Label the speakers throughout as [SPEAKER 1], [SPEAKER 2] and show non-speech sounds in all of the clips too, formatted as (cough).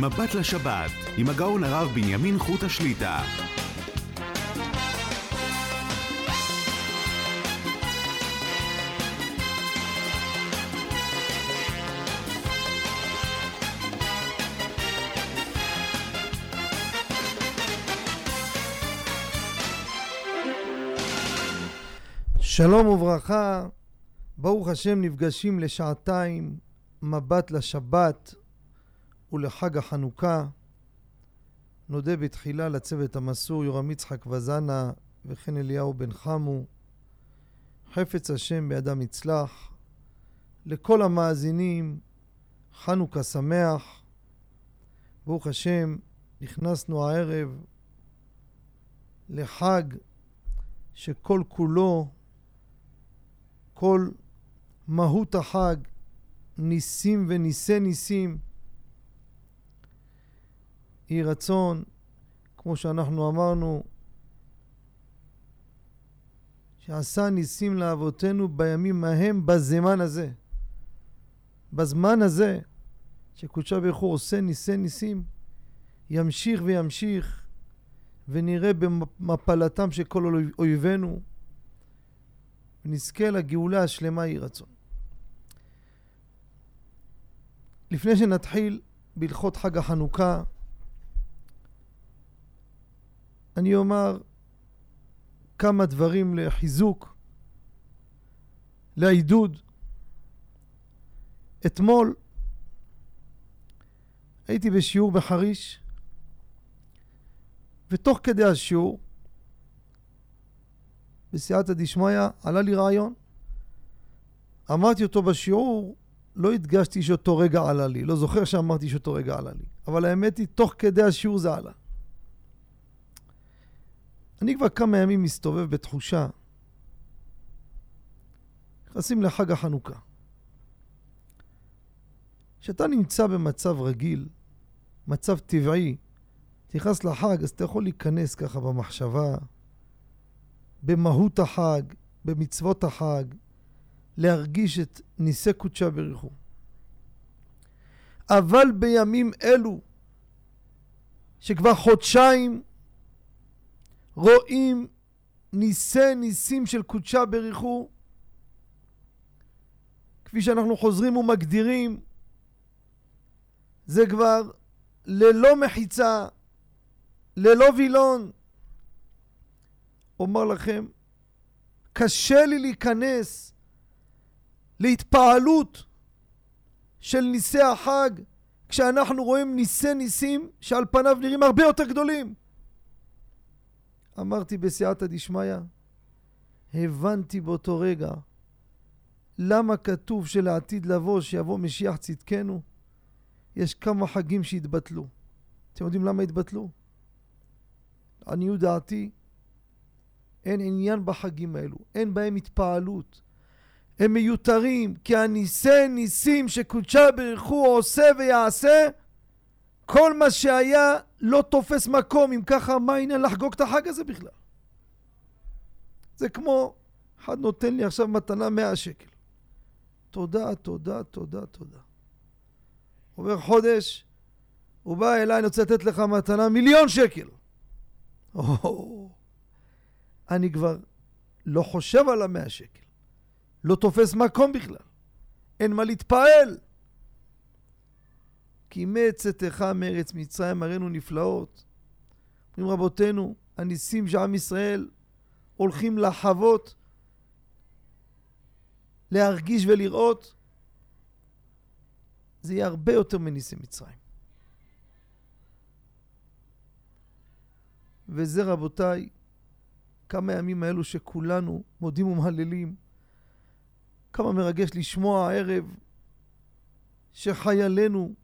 [SPEAKER 1] מבט לשבת, עם הגאון הרב בנימין חוט השליטה.
[SPEAKER 2] שלום וברכה, ברוך השם נפגשים לשעתיים מבט לשבת ולחג החנוכה. נודה בתחילה לצוות המסור יורם יצחק וזנה וכן אליהו בן חמו. חפץ השם בידם יצלח. לכל המאזינים, חנוכה שמח. ברוך השם, נכנסנו הערב לחג שכל כולו, כל מהות החג, ניסים וניסי ניסים. יהי רצון, כמו שאנחנו אמרנו, שעשה ניסים לאבותינו בימים ההם בזמן הזה. בזמן הזה, שקודשה ברוך הוא עושה ניסי ניסים, ימשיך וימשיך, ונראה במפלתם של כל אויבינו, ונזכה לגאולה השלמה יהי רצון. לפני שנתחיל בהלכות חג החנוכה, אני אומר כמה דברים לחיזוק, לעידוד. אתמול הייתי בשיעור בחריש, ותוך כדי השיעור, בסייעתא דשמיא, עלה לי רעיון. אמרתי אותו בשיעור, לא הדגשתי שאותו רגע עלה לי, לא זוכר שאמרתי שאותו רגע עלה לי, אבל האמת היא, תוך כדי השיעור זה עלה. אני כבר כמה ימים מסתובב בתחושה, נכנסים לחג החנוכה. כשאתה נמצא במצב רגיל, מצב טבעי, נכנס לחג, אז אתה יכול להיכנס ככה במחשבה, במהות החג, במצוות החג, להרגיש את ניסי קודשה בריחו. אבל בימים אלו, שכבר חודשיים רואים ניסי ניסים של קודשה בריחו, כפי שאנחנו חוזרים ומגדירים, זה כבר ללא מחיצה, ללא וילון. אומר לכם, קשה לי להיכנס להתפעלות של ניסי החג כשאנחנו רואים ניסי ניסים שעל פניו נראים הרבה יותר גדולים. אמרתי בסייעתא דשמיא, הבנתי באותו רגע למה כתוב שלעתיד לבוא, שיבוא משיח צדקנו, יש כמה חגים שהתבטלו. אתם יודעים למה התבטלו? לעניות דעתי, אין עניין בחגים האלו, אין בהם התפעלות. הם מיותרים, כי הניסי ניסים שקודשה ברכו עושה ויעשה, כל מה שהיה לא תופס מקום, אם ככה מה העניין לחגוג את החג הזה בכלל? זה כמו, אחד נותן לי עכשיו מתנה 100 שקל. תודה, תודה, תודה, תודה. עובר חודש, הוא בא אליי, אני רוצה לתת לך מתנה מיליון שקל. אני כבר לא חושב על המאה שקל. לא תופס מקום בכלל. אין מה להתפעל. כי מצאתך מארץ מצרים הראינו נפלאות. אומרים רבותינו, הניסים שעם ישראל הולכים לחוות, להרגיש ולראות, זה יהיה הרבה יותר מניסי מצרים. וזה רבותיי, כמה ימים האלו שכולנו מודים ומהללים. כמה מרגש לשמוע הערב שחיילינו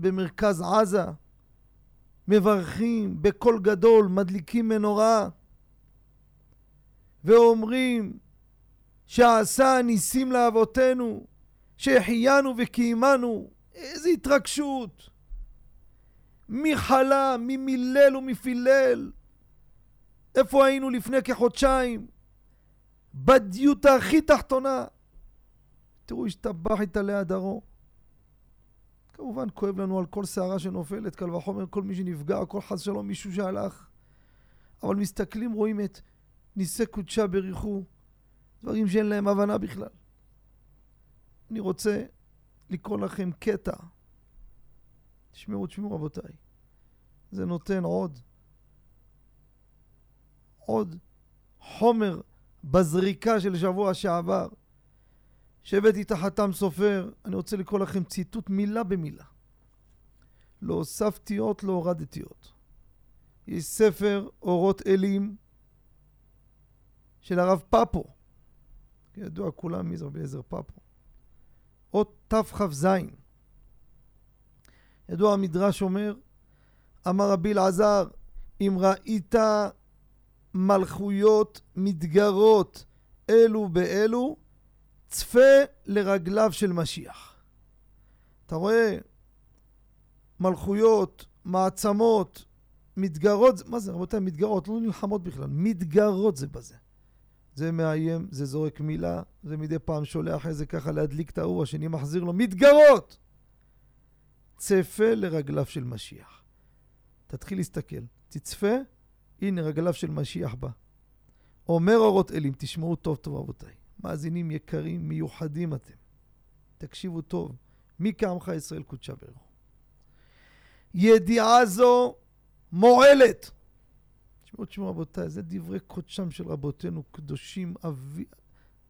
[SPEAKER 2] במרכז עזה מברכים בקול גדול, מדליקים מנורה ואומרים שעשה ניסים לאבותינו, שהחיינו וקיימנו. איזה התרגשות! מי חלה, מי מילל ומי פילל. איפה היינו לפני כחודשיים? בדיוטה הכי תחתונה. תראו, השתבח את עלי הדרו. כמובן כואב לנו על כל שערה שנופלת, קל וחומר כל מי שנפגע, כל חס שלום מישהו שהלך. אבל מסתכלים, רואים את ניסי קודשה בריחו, דברים שאין להם הבנה בכלל. אני רוצה לקרוא לכם קטע. תשמעו, תשמעו רבותיי. זה נותן עוד, עוד חומר בזריקה של שבוע שעבר. שהבאתי את החתם סופר, אני רוצה לקרוא לכם ציטוט מילה במילה. לא הוספתי אות, לא הורדתי אות. יש ספר אורות אלים של הרב פאפו. ידוע כולם מי זה רבי אליעזר פאפו. אות תכ"ז. ידוע המדרש אומר, אמר רבי אלעזר, אם ראית מלכויות מתגרות אלו באלו, צפה לרגליו של משיח. אתה רואה מלכויות, מעצמות, מתגרות, מה זה רבותיי, מתגרות, לא נלחמות בכלל, מתגרות זה בזה. זה מאיים, זה זורק מילה, זה מדי פעם שולח איזה ככה להדליק את ההוא, השני מחזיר לו, מתגרות! צפה לרגליו של משיח. תתחיל להסתכל, תצפה, הנה רגליו של משיח בא. אומר אורות אלים, תשמעו טוב טוב רבותיי. מאזינים יקרים, מיוחדים אתם. תקשיבו טוב, מי כעמך ישראל קודשה ברכו. ידיעה זו מועלת. תשמעו, תשמעו רבותיי, זה דברי קודשם של רבותינו קדושים, אבי,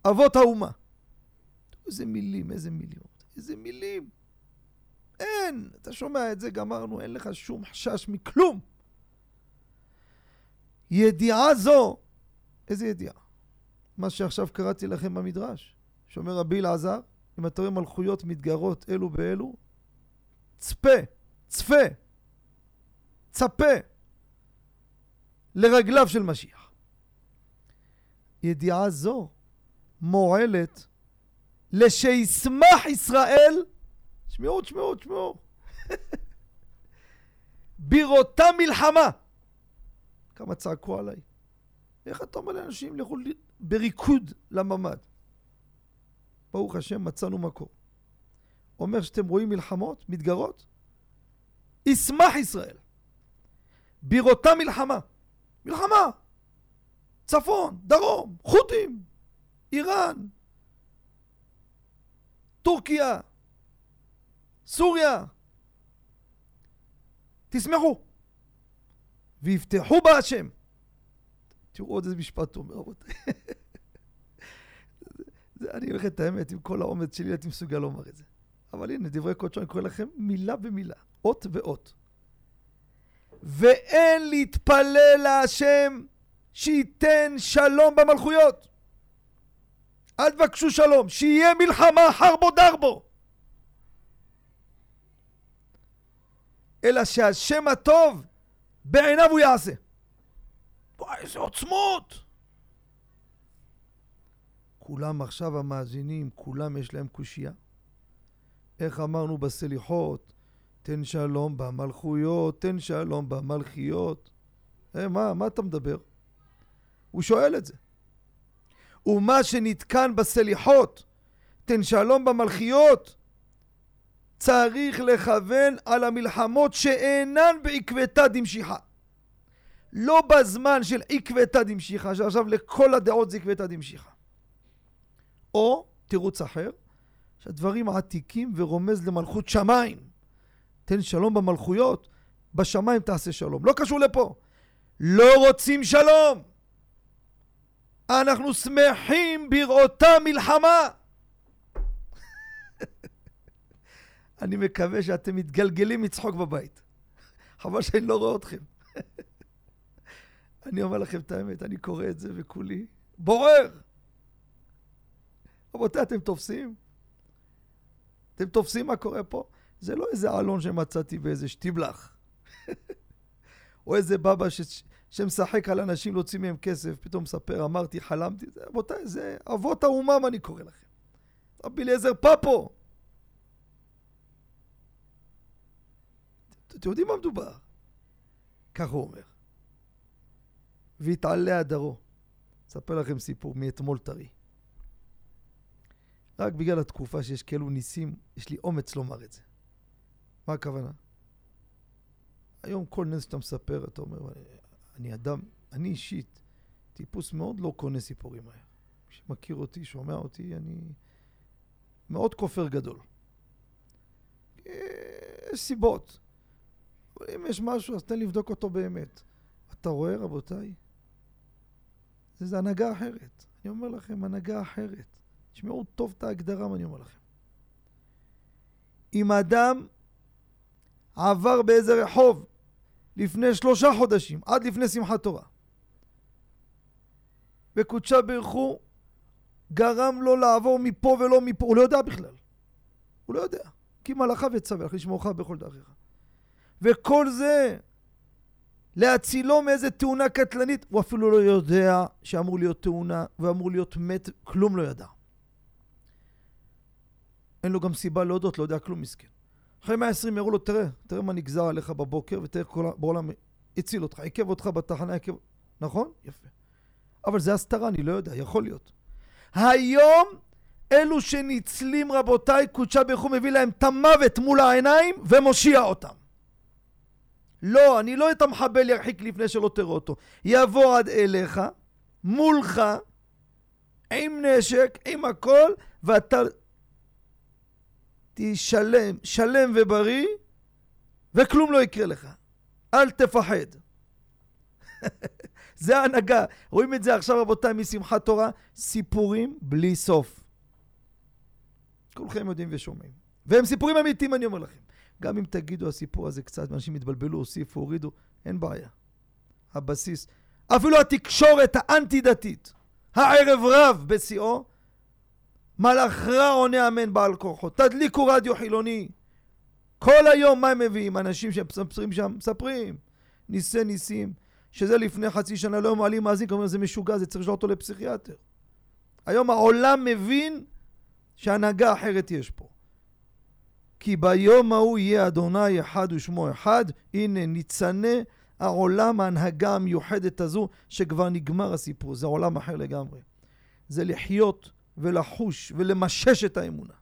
[SPEAKER 2] אבות האומה. איזה מילים, איזה מילים, איזה מילים. אין, אתה שומע את זה, גמרנו, אין לך שום חשש מכלום. ידיעה זו, איזה ידיעה? מה שעכשיו קראתי לכם במדרש, שאומר רבי אלעזר, אם אתה רואה מלכויות מתגרות אלו באלו, צפה, צפה, צפה לרגליו של משיח. ידיעה זו מועלת לשישמח ישראל, תשמעו, תשמעו, תשמעו, (laughs) בראותה מלחמה. כמה צעקו עליי. איך אתה אומר לאנשים לכו בריקוד לממ"ד? ברוך השם, מצאנו מקור. אומר שאתם רואים מלחמות, מתגרות? ישמח ישראל. בראותה מלחמה. מלחמה! צפון, דרום, חות'ים, איראן, טורקיה, סוריה. תשמחו. ויפתחו בה השם. תראו עוד איזה משפט אומר, רבותיי. (laughs) אני אומר את האמת, עם כל האומץ שלי הייתי מסוגל לומר את זה. אבל הנה, דברי קודשו, אני קורא לכם מילה במילה, אות ואות. ואין להתפלל להשם שייתן שלום במלכויות. אל תבקשו שלום, שיהיה מלחמה חרבו דרבו. אלא שהשם הטוב בעיניו הוא יעשה. וואי, איזה עוצמות! כולם עכשיו המאזינים, כולם יש להם קושייה. איך אמרנו בסליחות, תן שלום במלכויות, תן שלום במלכיות. אה, מה, מה אתה מדבר? הוא שואל את זה. ומה שנתקן בסליחות, תן שלום במלכיות, צריך לכוון על המלחמות שאינן בעקבתא דמשיחא. לא בזמן של עקבתא דמשיחא, שעכשיו לכל הדעות זה עקבתא דמשיחא. או תירוץ אחר, שהדברים עתיקים ורומז למלכות שמיים. תן שלום במלכויות, בשמיים תעשה שלום. לא קשור לפה. לא רוצים שלום. אנחנו שמחים בראותה מלחמה. (laughs) אני מקווה שאתם מתגלגלים מצחוק בבית. (laughs) חבל שאני לא רואה אתכם. (laughs) אני אומר לכם את האמת, אני קורא את זה וכולי בורר. רבותיי, אתם תופסים? אתם תופסים מה קורה פה? זה לא איזה עלון שמצאתי באיזה שטיבלח. (laughs) או איזה בבא ש... שמשחק על אנשים להוציא מהם כסף, פתאום מספר, אמרתי, חלמתי. רבותיי, זה אבות האומם אני קורא לכם. רבי אליעזר פאפו. אתם יודעים מה מדובר? כך הוא אומר. והתעלה הדרו. אספר לכם סיפור מאתמול טרי. רק בגלל התקופה שיש כאלו ניסים, יש לי אומץ לומר את זה. מה הכוונה? היום כל נס שאתה מספר, אתה אומר, אני אדם, אני אישית, טיפוס מאוד לא קונה סיפורים מהר. מי שמכיר אותי, שומע אותי, אני מאוד כופר גדול. יש סיבות. אם יש משהו, אז תן לבדוק אותו באמת. אתה רואה, רבותיי? זה הנהגה אחרת. אני אומר לכם, הנהגה אחרת. תשמעו טוב את ההגדרה, מה אני אומר לכם. אם אדם עבר באיזה רחוב לפני שלושה חודשים, עד לפני שמחת תורה, וקודשה ברכו גרם לו לעבור מפה ולא מפה, הוא לא יודע בכלל. הוא לא יודע. כי מלאכה וצווח לשמורך בכל דרכיך. וכל זה להצילו מאיזה תאונה קטלנית, הוא אפילו לא יודע שאמור להיות תאונה ואמור להיות מת, כלום לא ידע. אין לו גם סיבה להודות, לא יודע כלום מסכן. אחרי 120 יראו לו, תראה, תראה מה נגזר עליך בבוקר, ותראה כל בעולם הציל אותך, עיכב אותך בתחנה, עיכב... נכון? יפה. אבל זה הסתרה, אני לא יודע, יכול להיות. היום, אלו שניצלים, רבותיי, קודשה ברוך הוא מביא להם את המוות מול העיניים ומושיע אותם. לא, אני לא את המחבל ירחיק לפני שלא תראה אותו. יבוא עד אליך, מולך, עם נשק, עם הכל, ואתה תשלם, שלם ובריא, וכלום לא יקרה לך. אל תפחד. (laughs) זה ההנהגה. רואים את זה עכשיו, רבותיי, משמחת תורה, סיפורים בלי סוף. כולכם יודעים ושומעים. והם סיפורים אמיתיים, אני אומר לכם. גם אם תגידו הסיפור הזה קצת, ואנשים יתבלבלו, הוסיפו, הורידו, אין בעיה. הבסיס. אפילו התקשורת האנטי-דתית, הערב רב בשיאו, מלאך רע עונה אמן בעל כוחו. תדליקו רדיו חילוני. כל היום מה הם מביאים? אנשים שמספרים שם, מספרים. ניסי ניסים. שזה לפני חצי שנה לא מעלים מאזין, כלומר זה משוגע, זה צריך לשלוח אותו לפסיכיאטר. היום העולם מבין שהנהגה אחרת יש פה. כי ביום ההוא יהיה אדוני אחד ושמו אחד, הנה ניצנה העולם ההנהגה המיוחדת הזו, שכבר נגמר הסיפור, זה עולם אחר לגמרי. זה לחיות ולחוש ולמשש את האמונה.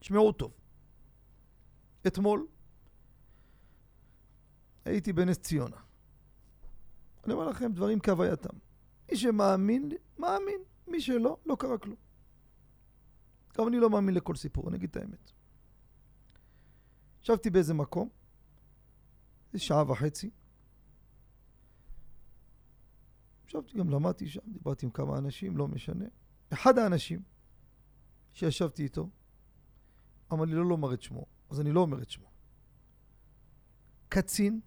[SPEAKER 2] תשמעו טוב. אתמול הייתי בנס ציונה. אני אומר לכם דברים כהווייתם. מי שמאמין, מאמין. מי שלא, לא קרה כלום. גם אני לא מאמין לכל סיפור, אני אגיד את האמת. ישבתי באיזה מקום, איזה שעה וחצי. ישבתי, גם למדתי שם, דיברתי עם כמה אנשים, לא משנה. אחד האנשים שישבתי איתו, אמר לי לא לומר את שמו, אז אני לא אומר את שמו. קצין,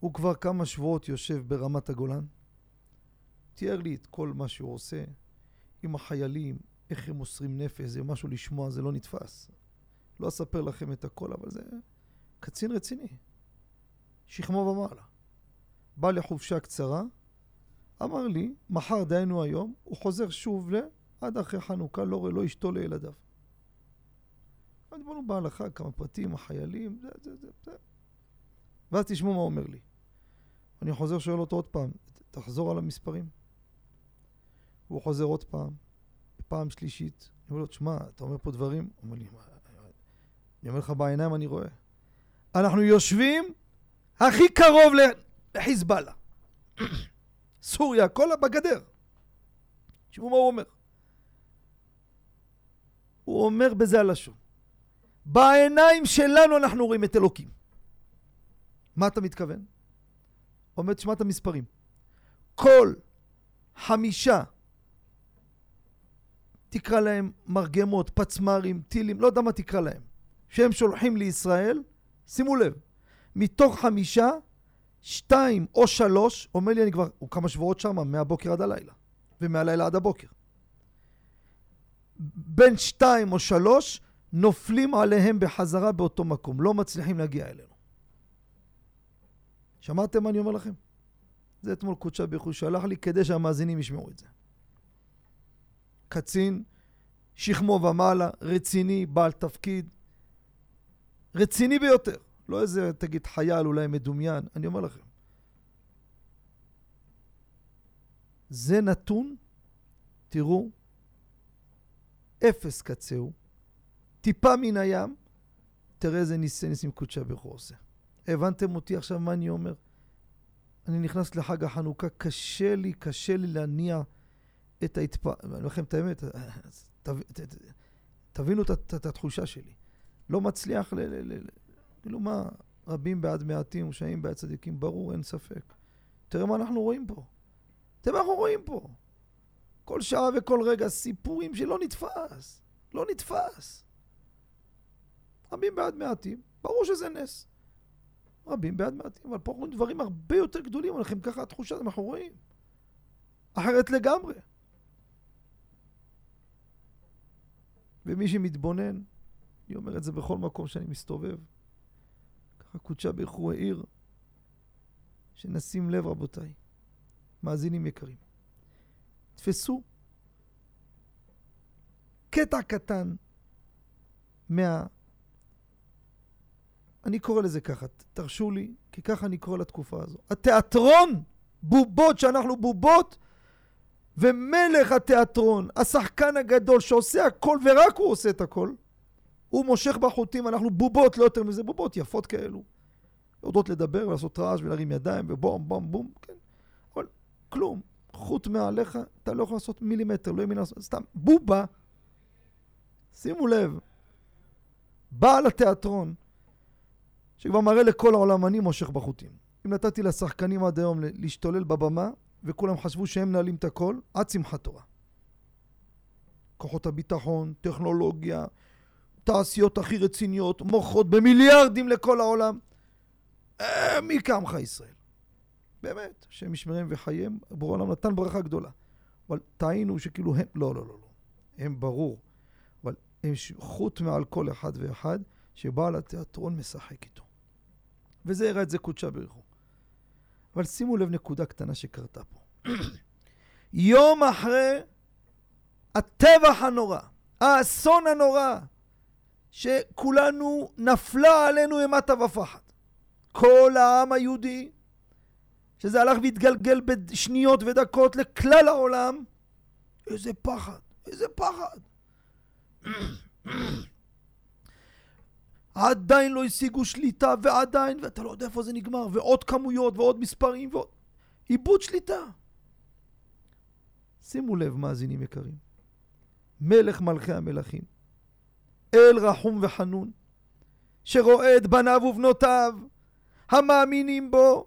[SPEAKER 2] הוא כבר כמה שבועות יושב ברמת הגולן, תיאר לי את כל מה שהוא עושה עם החיילים, איך הם מוסרים נפש, זה משהו לשמוע, זה לא נתפס. לא אספר לכם את הכל, אבל זה קצין רציני. שכמו ומעלה. בא לחופשה קצרה, אמר לי, מחר דהיינו היום, הוא חוזר שוב ל... עד אחרי חנוכה, לא, לא אשתו לילדיו. דיברנו בהלכה, כמה פרטים, החיילים, זה, זה, זה, זה. ואז תשמעו מה אומר לי. אני חוזר, שואל אותו עוד פעם, תחזור על המספרים. הוא חוזר עוד פעם, פעם שלישית. אני אומר לו, תשמע, אתה אומר פה דברים? הוא אומר לי? אני אומר לך בעיניים, אני רואה. אנחנו יושבים הכי קרוב לחיזבאללה. (clears throat) סוריה, כל בגדר. תשמעו מה הוא אומר. הוא אומר בזה הלשון. בעיניים שלנו אנחנו רואים את אלוקים. מה אתה מתכוון? אומר, תשמע את המספרים. כל חמישה, תקרא להם מרגמות, פצמ"רים, טילים, לא יודע מה תקרא להם, שהם שולחים לישראל, שימו לב, מתוך חמישה, שתיים או שלוש, אומר לי אני כבר, הוא כמה שבועות שם, מהבוקר עד הלילה, ומהלילה עד הבוקר. בין שתיים או שלוש, נופלים עליהם בחזרה באותו מקום, לא מצליחים להגיע אלינו. שמעתם מה אני אומר לכם? זה אתמול קודשה ברכו שלח לי כדי שהמאזינים ישמעו את זה. קצין, שכמו ומעלה, רציני, בעל תפקיד, רציני ביותר. לא איזה, תגיד, חייל אולי מדומיין, אני אומר לכם. זה נתון, תראו, אפס קצהו, טיפה מן הים, תראה איזה ניסי ניסים ברוך הוא עושה. הבנתם אותי עכשיו מה אני אומר? אני נכנס לחג החנוכה, קשה לי, קשה לי להניע את ההתפ... אני אומר לכם את האמת, תב... תבינו את התחושה שלי. לא מצליח ל... כאילו מה, רבים בעד מעטים ושעים בעד צדיקים, ברור, אין ספק. תראה מה אנחנו רואים פה. תראה מה אנחנו רואים פה. כל שעה וכל רגע סיפורים שלא נתפס. לא נתפס. רבים בעד מעטים, ברור שזה נס. רבים בעד מעטים, אבל פה רואים דברים הרבה יותר גדולים, לכם ככה התחושה, אנחנו רואים. אחרת לגמרי. ומי שמתבונן, אני אומר את זה בכל מקום שאני מסתובב, ככה קודשה הוא העיר, שנשים לב רבותיי, מאזינים יקרים. תפסו קטע קטן מה... אני קורא לזה ככה, תרשו לי, כי ככה אני קורא לתקופה הזו. התיאטרון, בובות, שאנחנו בובות, ומלך התיאטרון, השחקן הגדול שעושה הכל ורק הוא עושה את הכל, הוא מושך בחוטים, אנחנו בובות, לא יותר מזה, בובות יפות כאלו. יודעות לדבר ולעשות רעש ולהרים ידיים ובום בום בום, כן. אבל כלום. חוט מעליך, אתה לא יכול לעשות מילימטר, לא ימין לעשות, סתם בובה. שימו לב, בעל התיאטרון, שכבר מראה לכל העולם, אני מושך בחוטים. אם נתתי לשחקנים עד היום להשתולל בבמה, וכולם חשבו שהם מנהלים את הכל, עד שמחת תורה. כוחות הביטחון, טכנולוגיה, תעשיות הכי רציניות, מוכרות במיליארדים לכל העולם. אה, מי כעמך ישראל? באמת, השם ישמרם וחייהם, ברור העולם נתן ברכה גדולה. אבל טעינו שכאילו הם, לא, לא, לא, לא. הם ברור. אבל הם חוט מעל כל אחד ואחד, שבעל התיאטרון משחק איתו. וזה הראה את זה קודשה ברכו. אבל שימו לב נקודה קטנה שקרתה פה. יום אחרי הטבח הנורא, האסון הנורא, שכולנו נפלה עלינו אימתה ופחד. כל העם היהודי, שזה הלך והתגלגל בשניות ודקות לכלל העולם, איזה פחד, איזה פחד. עדיין לא השיגו שליטה, ועדיין, ואתה לא יודע איפה זה נגמר, ועוד כמויות, ועוד מספרים, ועוד... איבוד שליטה. שימו לב, מאזינים יקרים. מלך מלכי המלכים, אל רחום וחנון, שרואה את בניו ובנותיו, המאמינים בו,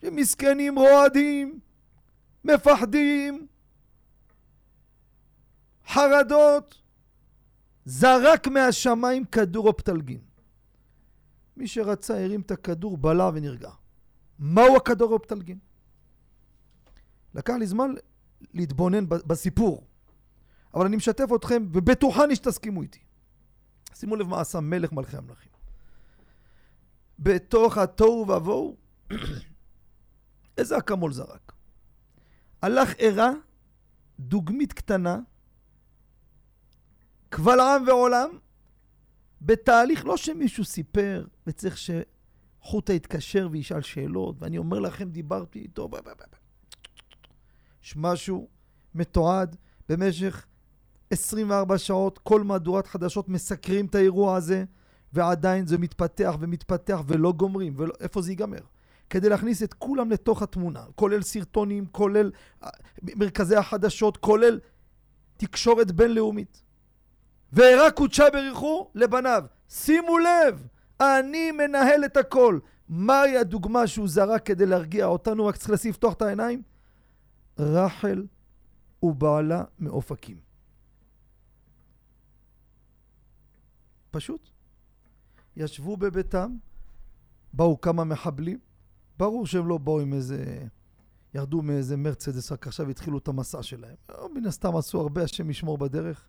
[SPEAKER 2] שמסכנים רועדים, מפחדים, חרדות, זרק מהשמיים כדור אופטלגין. מי שרצה הרים את הכדור, בלע ונרגע. מהו הכדור אופטלגין? לקח לי זמן להתבונן בסיפור, אבל אני משתף אתכם, ובטוחני שתסכימו איתי. שימו לב מה עשה מלך מלכי המלכים. בתוך התוהו ובוהו, (clears throat) איזה אקמול זרק. הלך ערה, דוגמית קטנה, קבל עם ועולם, בתהליך לא שמישהו סיפר וצריך שחוטה יתקשר וישאל שאלות, ואני אומר לכם, דיברתי איתו, יש משהו מתועד במשך 24 שעות, כל מהדורת חדשות מסקרים את האירוע הזה, ועדיין זה מתפתח ומתפתח ולא גומרים, ואיפה זה ייגמר? כדי להכניס את כולם לתוך התמונה, כולל סרטונים, כולל אה, מרכזי החדשות, כולל תקשורת בינלאומית. והראה קודשה בריחו לבניו. שימו לב, אני מנהל את הכל. מהי הדוגמה שהוא זרק כדי להרגיע אותנו? רק צריך לפתוח את העיניים. רחל ובעלה מאופקים. פשוט. ישבו בביתם, באו כמה מחבלים, ברור שהם לא באו עם איזה... ירדו מאיזה מרצדס, רק עכשיו התחילו את המסע שלהם. מן הסתם עשו הרבה, השם ישמור בדרך.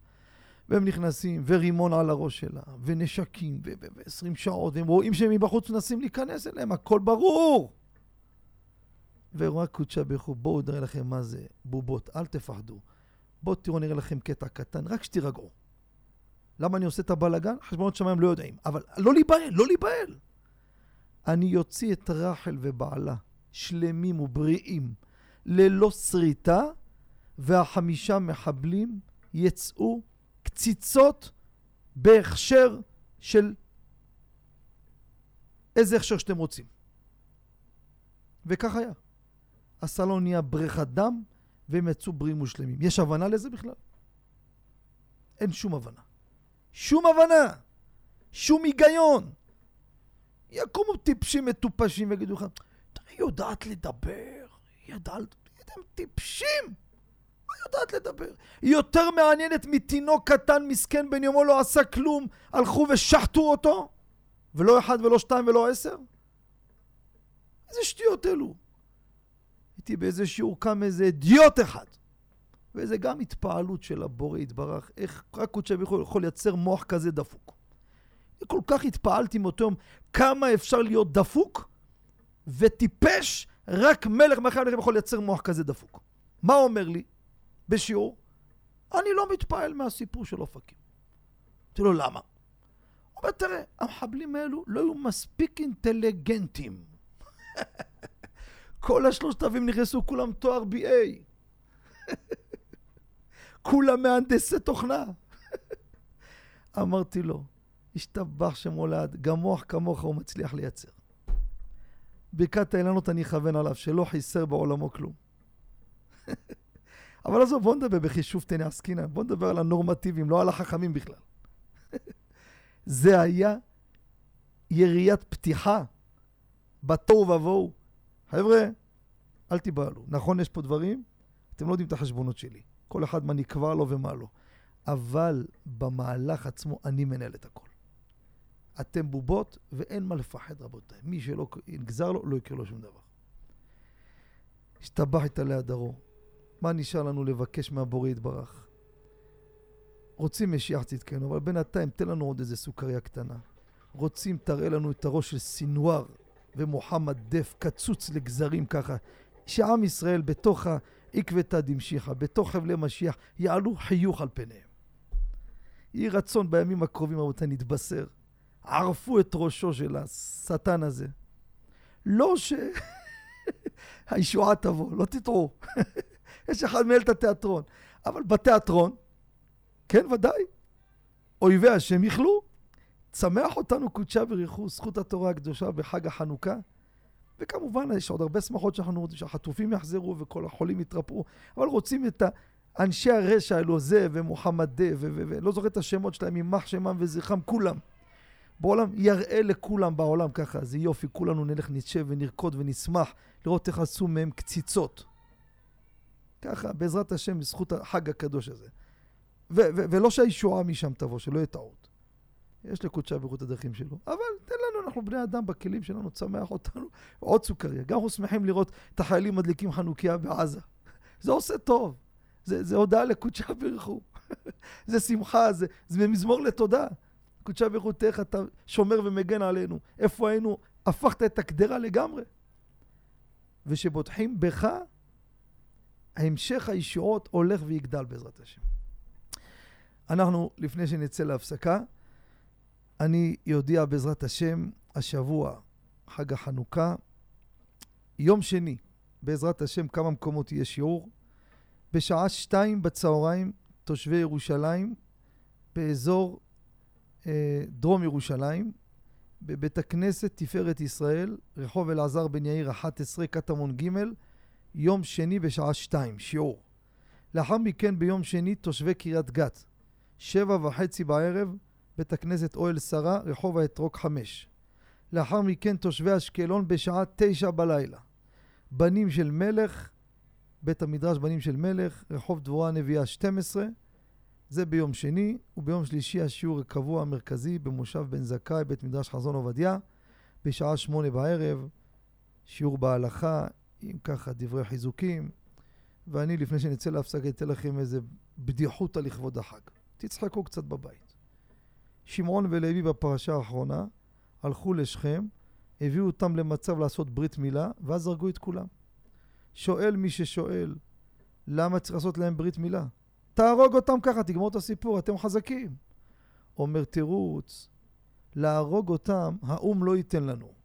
[SPEAKER 2] והם נכנסים, ורימון על הראש שלה, ונשקים, ו-20 שעות, והם רואים שהם מבחוץ מנסים להיכנס אליהם, הכל ברור! ורק קודשה ברכו, בואו נראה לכם מה זה בובות, אל תפחדו. בואו תראו, נראה לכם קטע קטן, רק שתירגעו. למה אני עושה את הבלאגן? חשבונות שמיים לא יודעים. אבל לא להיבהל, לא להיבהל. אני יוציא את רחל ובעלה, שלמים ובריאים, ללא שריטה, והחמישה מחבלים יצאו קציצות בהכשר של איזה הכשר שאתם רוצים. וכך היה. הסלון נהיה בריכת דם, והם יצאו בריאים ושלמים. יש הבנה לזה בכלל? אין שום הבנה. שום הבנה! שום היגיון! יקומו טיפשים מטופשים ויגידו לך, היא יודעת לדבר, היא יודעת... אתם טיפשים! יודעת לדבר? היא יותר מעניינת מתינוק קטן מסכן בן יומו לא עשה כלום, הלכו ושחטו אותו? ולא אחד ולא שתיים ולא עשר? איזה שטויות אלו. הייתי באיזה שיעור קם איזה אידיוט אחד. וזה גם התפעלות של הבורא יתברך, איך רק קודשי יכול, יכול לייצר מוח כזה דפוק. כל כך התפעלתי מאותו יום, כמה אפשר להיות דפוק וטיפש, רק מלך מלכי המלכים יכול לייצר מוח כזה דפוק. מה אומר לי בשיעור? אני לא מתפעל מהסיפור של אופקים. אמרתי לו, למה? הוא אומר, תראה, המחבלים האלו לא היו מספיק אינטליגנטים. (laughs) כל השלושת אלפים נכנסו, כולם תואר BA. (laughs) כולם מהנדסי תוכנה. (laughs) אמרתי לו, השתבח שמולד, גם מוח כמוך הוא מצליח לייצר. ברכת האילנות אני אכוון עליו, שלא חיסר בעולמו כלום. אבל עזוב, בוא נדבר בחישוב תני עסקינן, בוא נדבר על הנורמטיביים, לא על החכמים בכלל. (laughs) זה היה יריית פתיחה בתוהו ובוהו. חבר'ה, אל תיבהלו. נכון, יש פה דברים, אתם לא יודעים את החשבונות שלי. כל אחד מה נקבע לו ומה לא. אבל במהלך עצמו אני מנהל את הכל. אתם בובות ואין מה לפחד, רבותיי. מי שלא נגזר לו, לא יקרה לו שום דבר. השתבח את עלי הדרו. מה נשאר לנו לבקש מהבורא יתברך? רוצים משיח צדקנו, אבל בינתיים תן לנו עוד איזה סוכריה קטנה. רוצים, תראה לנו את הראש של סינואר ומוחמד דף קצוץ לגזרים ככה, שעם ישראל בתוך העקבתא דמשיחא, בתוך חבלי משיח, יעלו חיוך על פניהם. יהי רצון בימים הקרובים, רבותיי, נתבשר. ערפו את ראשו של השטן הזה. לא שהישועה (laughs) תבוא, לא תטעו. (laughs) יש אחד מנהל את התיאטרון. אבל בתיאטרון, כן, ודאי, אויבי השם יכלו. צמח אותנו קודשה בריחו, זכות התורה הקדושה בחג החנוכה. וכמובן, יש עוד הרבה שמחות שאנחנו רוצים שהחטופים יחזרו וכל החולים יתרפאו, אבל רוצים את אנשי הרשע האלו, זה ומוחמד דה, ולא זוכר את השמות שלהם, יימח שמם וזכרם, כולם. בעולם, יראה לכולם בעולם ככה, זה יופי, כולנו נלך, נשב ונרקוד ונשמח לראות איך עשו מהם קציצות. ככה, בעזרת השם, בזכות החג הקדוש הזה. ולא שהישועה משם תבוא, שלא יהיה טעות. יש לקודשה ברוך את הדרכים שלו. אבל תן לנו, אנחנו בני אדם בכלים שלנו, צמח אותנו. עוד סוכריה. גם אנחנו שמחים לראות את החיילים מדליקים חנוכיה בעזה. (laughs) זה עושה טוב. זה, זה הודעה לקודשה ברכו. (laughs) זה שמחה, זה, זה מזמור לתודה. קודשה ברכו, תראה איך אתה שומר ומגן עלינו. איפה היינו? הפכת את הקדרה לגמרי. ושבוטחים בך, המשך הישועות הולך ויגדל בעזרת השם. אנחנו, לפני שנצא להפסקה, אני יודיע בעזרת השם, השבוע, חג החנוכה, יום שני, בעזרת השם, כמה מקומות יהיה שיעור. בשעה שתיים בצהריים, תושבי ירושלים, באזור אה, דרום ירושלים, בבית הכנסת תפארת ישראל, רחוב אלעזר בן יאיר 11, קטמון ג', יום שני בשעה שתיים, שיעור. לאחר מכן ביום שני תושבי קריית גת, שבע וחצי בערב, בית הכנסת אוהל שרה, רחוב האתרוג 5. לאחר מכן תושבי אשקלון בשעה תשע בלילה. בנים של מלך, בית המדרש בנים של מלך, רחוב דבורה הנביאה 12. זה ביום שני, וביום שלישי השיעור הקבוע המרכזי במושב בן זכאי, בית מדרש חזון עובדיה, בשעה שמונה בערב, שיעור בהלכה, עם ככה דברי חיזוקים, ואני לפני שנצא להפסקה אתן לכם איזה בדיחותא לכבוד החג. תצחקו קצת בבית. שמעון ולוי בפרשה האחרונה הלכו לשכם, הביאו אותם למצב לעשות ברית מילה, ואז הרגו את כולם. שואל מי ששואל, למה צריך לעשות להם ברית מילה? תהרוג אותם ככה, תגמור את הסיפור, אתם חזקים. אומר תירוץ, להרוג אותם, האו"ם לא ייתן לנו.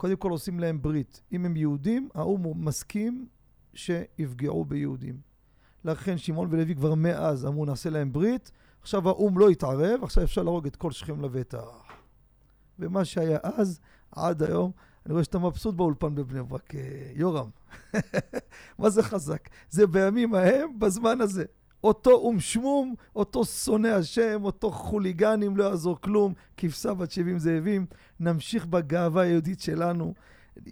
[SPEAKER 2] קודם כל עושים להם ברית. אם הם יהודים, האו"ם מסכים שיפגעו ביהודים. לכן שמעון ולוי כבר מאז אמרו נעשה להם ברית, עכשיו האו"ם לא התערב, עכשיו אפשר להרוג את כל שכם לבטח. ומה שהיה אז, עד היום, אני רואה שאתה מבסוט באולפן בבני ברק, אה, יורם. (laughs) מה זה חזק? זה בימים ההם, בזמן הזה. אותו אום שמום, אותו שונא השם, אותו חוליגנים, לא יעזור כלום, כבשה בת 70 זאבים. נמשיך בגאווה היהודית שלנו.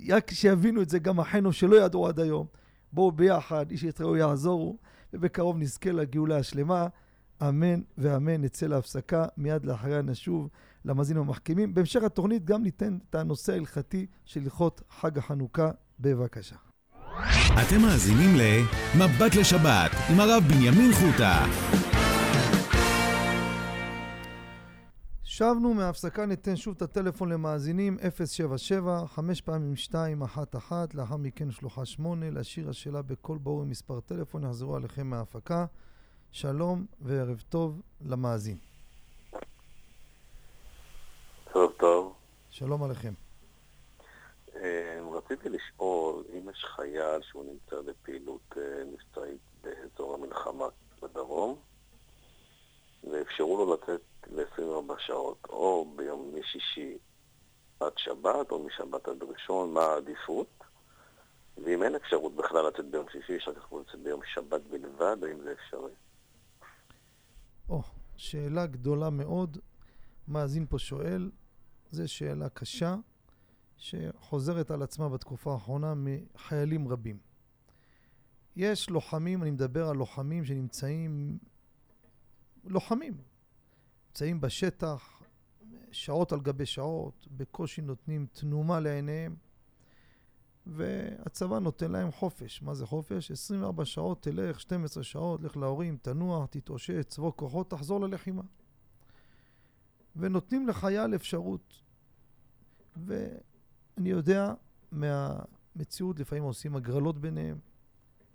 [SPEAKER 2] רק שיבינו את זה גם אחינו שלא ידעו עד היום. בואו ביחד, איש את רעהו יעזורו, ובקרוב נזכה לגאולה השלמה. אמן ואמן. נצא להפסקה, מיד לאחריה נשוב למאזינים המחכימים. בהמשך התוכנית גם ניתן את הנושא ההלכתי של הלכות חג החנוכה. בבקשה.
[SPEAKER 1] אתם מאזינים ל"מבט לשבת" עם הרב בנימין חוטה.
[SPEAKER 2] שבנו מההפסקה, ניתן שוב את הטלפון למאזינים 077 5 פעמים 211 לאחר מכן שלוחה 8 להשאיר השאלה בקול ברור עם מספר טלפון, יחזרו עליכם מההפקה. שלום וערב טוב למאזין.
[SPEAKER 3] טוב, טוב.
[SPEAKER 2] שלום עליכם.
[SPEAKER 3] אה, רציתי לשאול אם יש חייל שהוא נמצא בפעילות אה, מבצעית באזור המלחמה בדרום, ואפשרו לו לצאת ל-24 שעות, או ביום משישי עד שבת, או משבת עד ראשון, מה העדיפות? ואם אין אפשרות בכלל לצאת ביום שישי, יש רק יכולת לצאת ביום שבת בלבד, האם זה אפשרי?
[SPEAKER 2] או, שאלה גדולה מאוד. מאזין פה שואל, זו שאלה קשה, שחוזרת על עצמה בתקופה האחרונה מחיילים רבים. יש לוחמים, אני מדבר על לוחמים שנמצאים, לוחמים, נמצאים בשטח שעות על גבי שעות, בקושי נותנים תנומה לעיניהם, והצבא נותן להם חופש. מה זה חופש? 24 שעות תלך, 12 שעות, לך להורים, תנוח, תתאושש, צבוא כוחות, תחזור ללחימה. ונותנים לחייל אפשרות. ואני יודע מהמציאות, לפעמים עושים הגרלות ביניהם.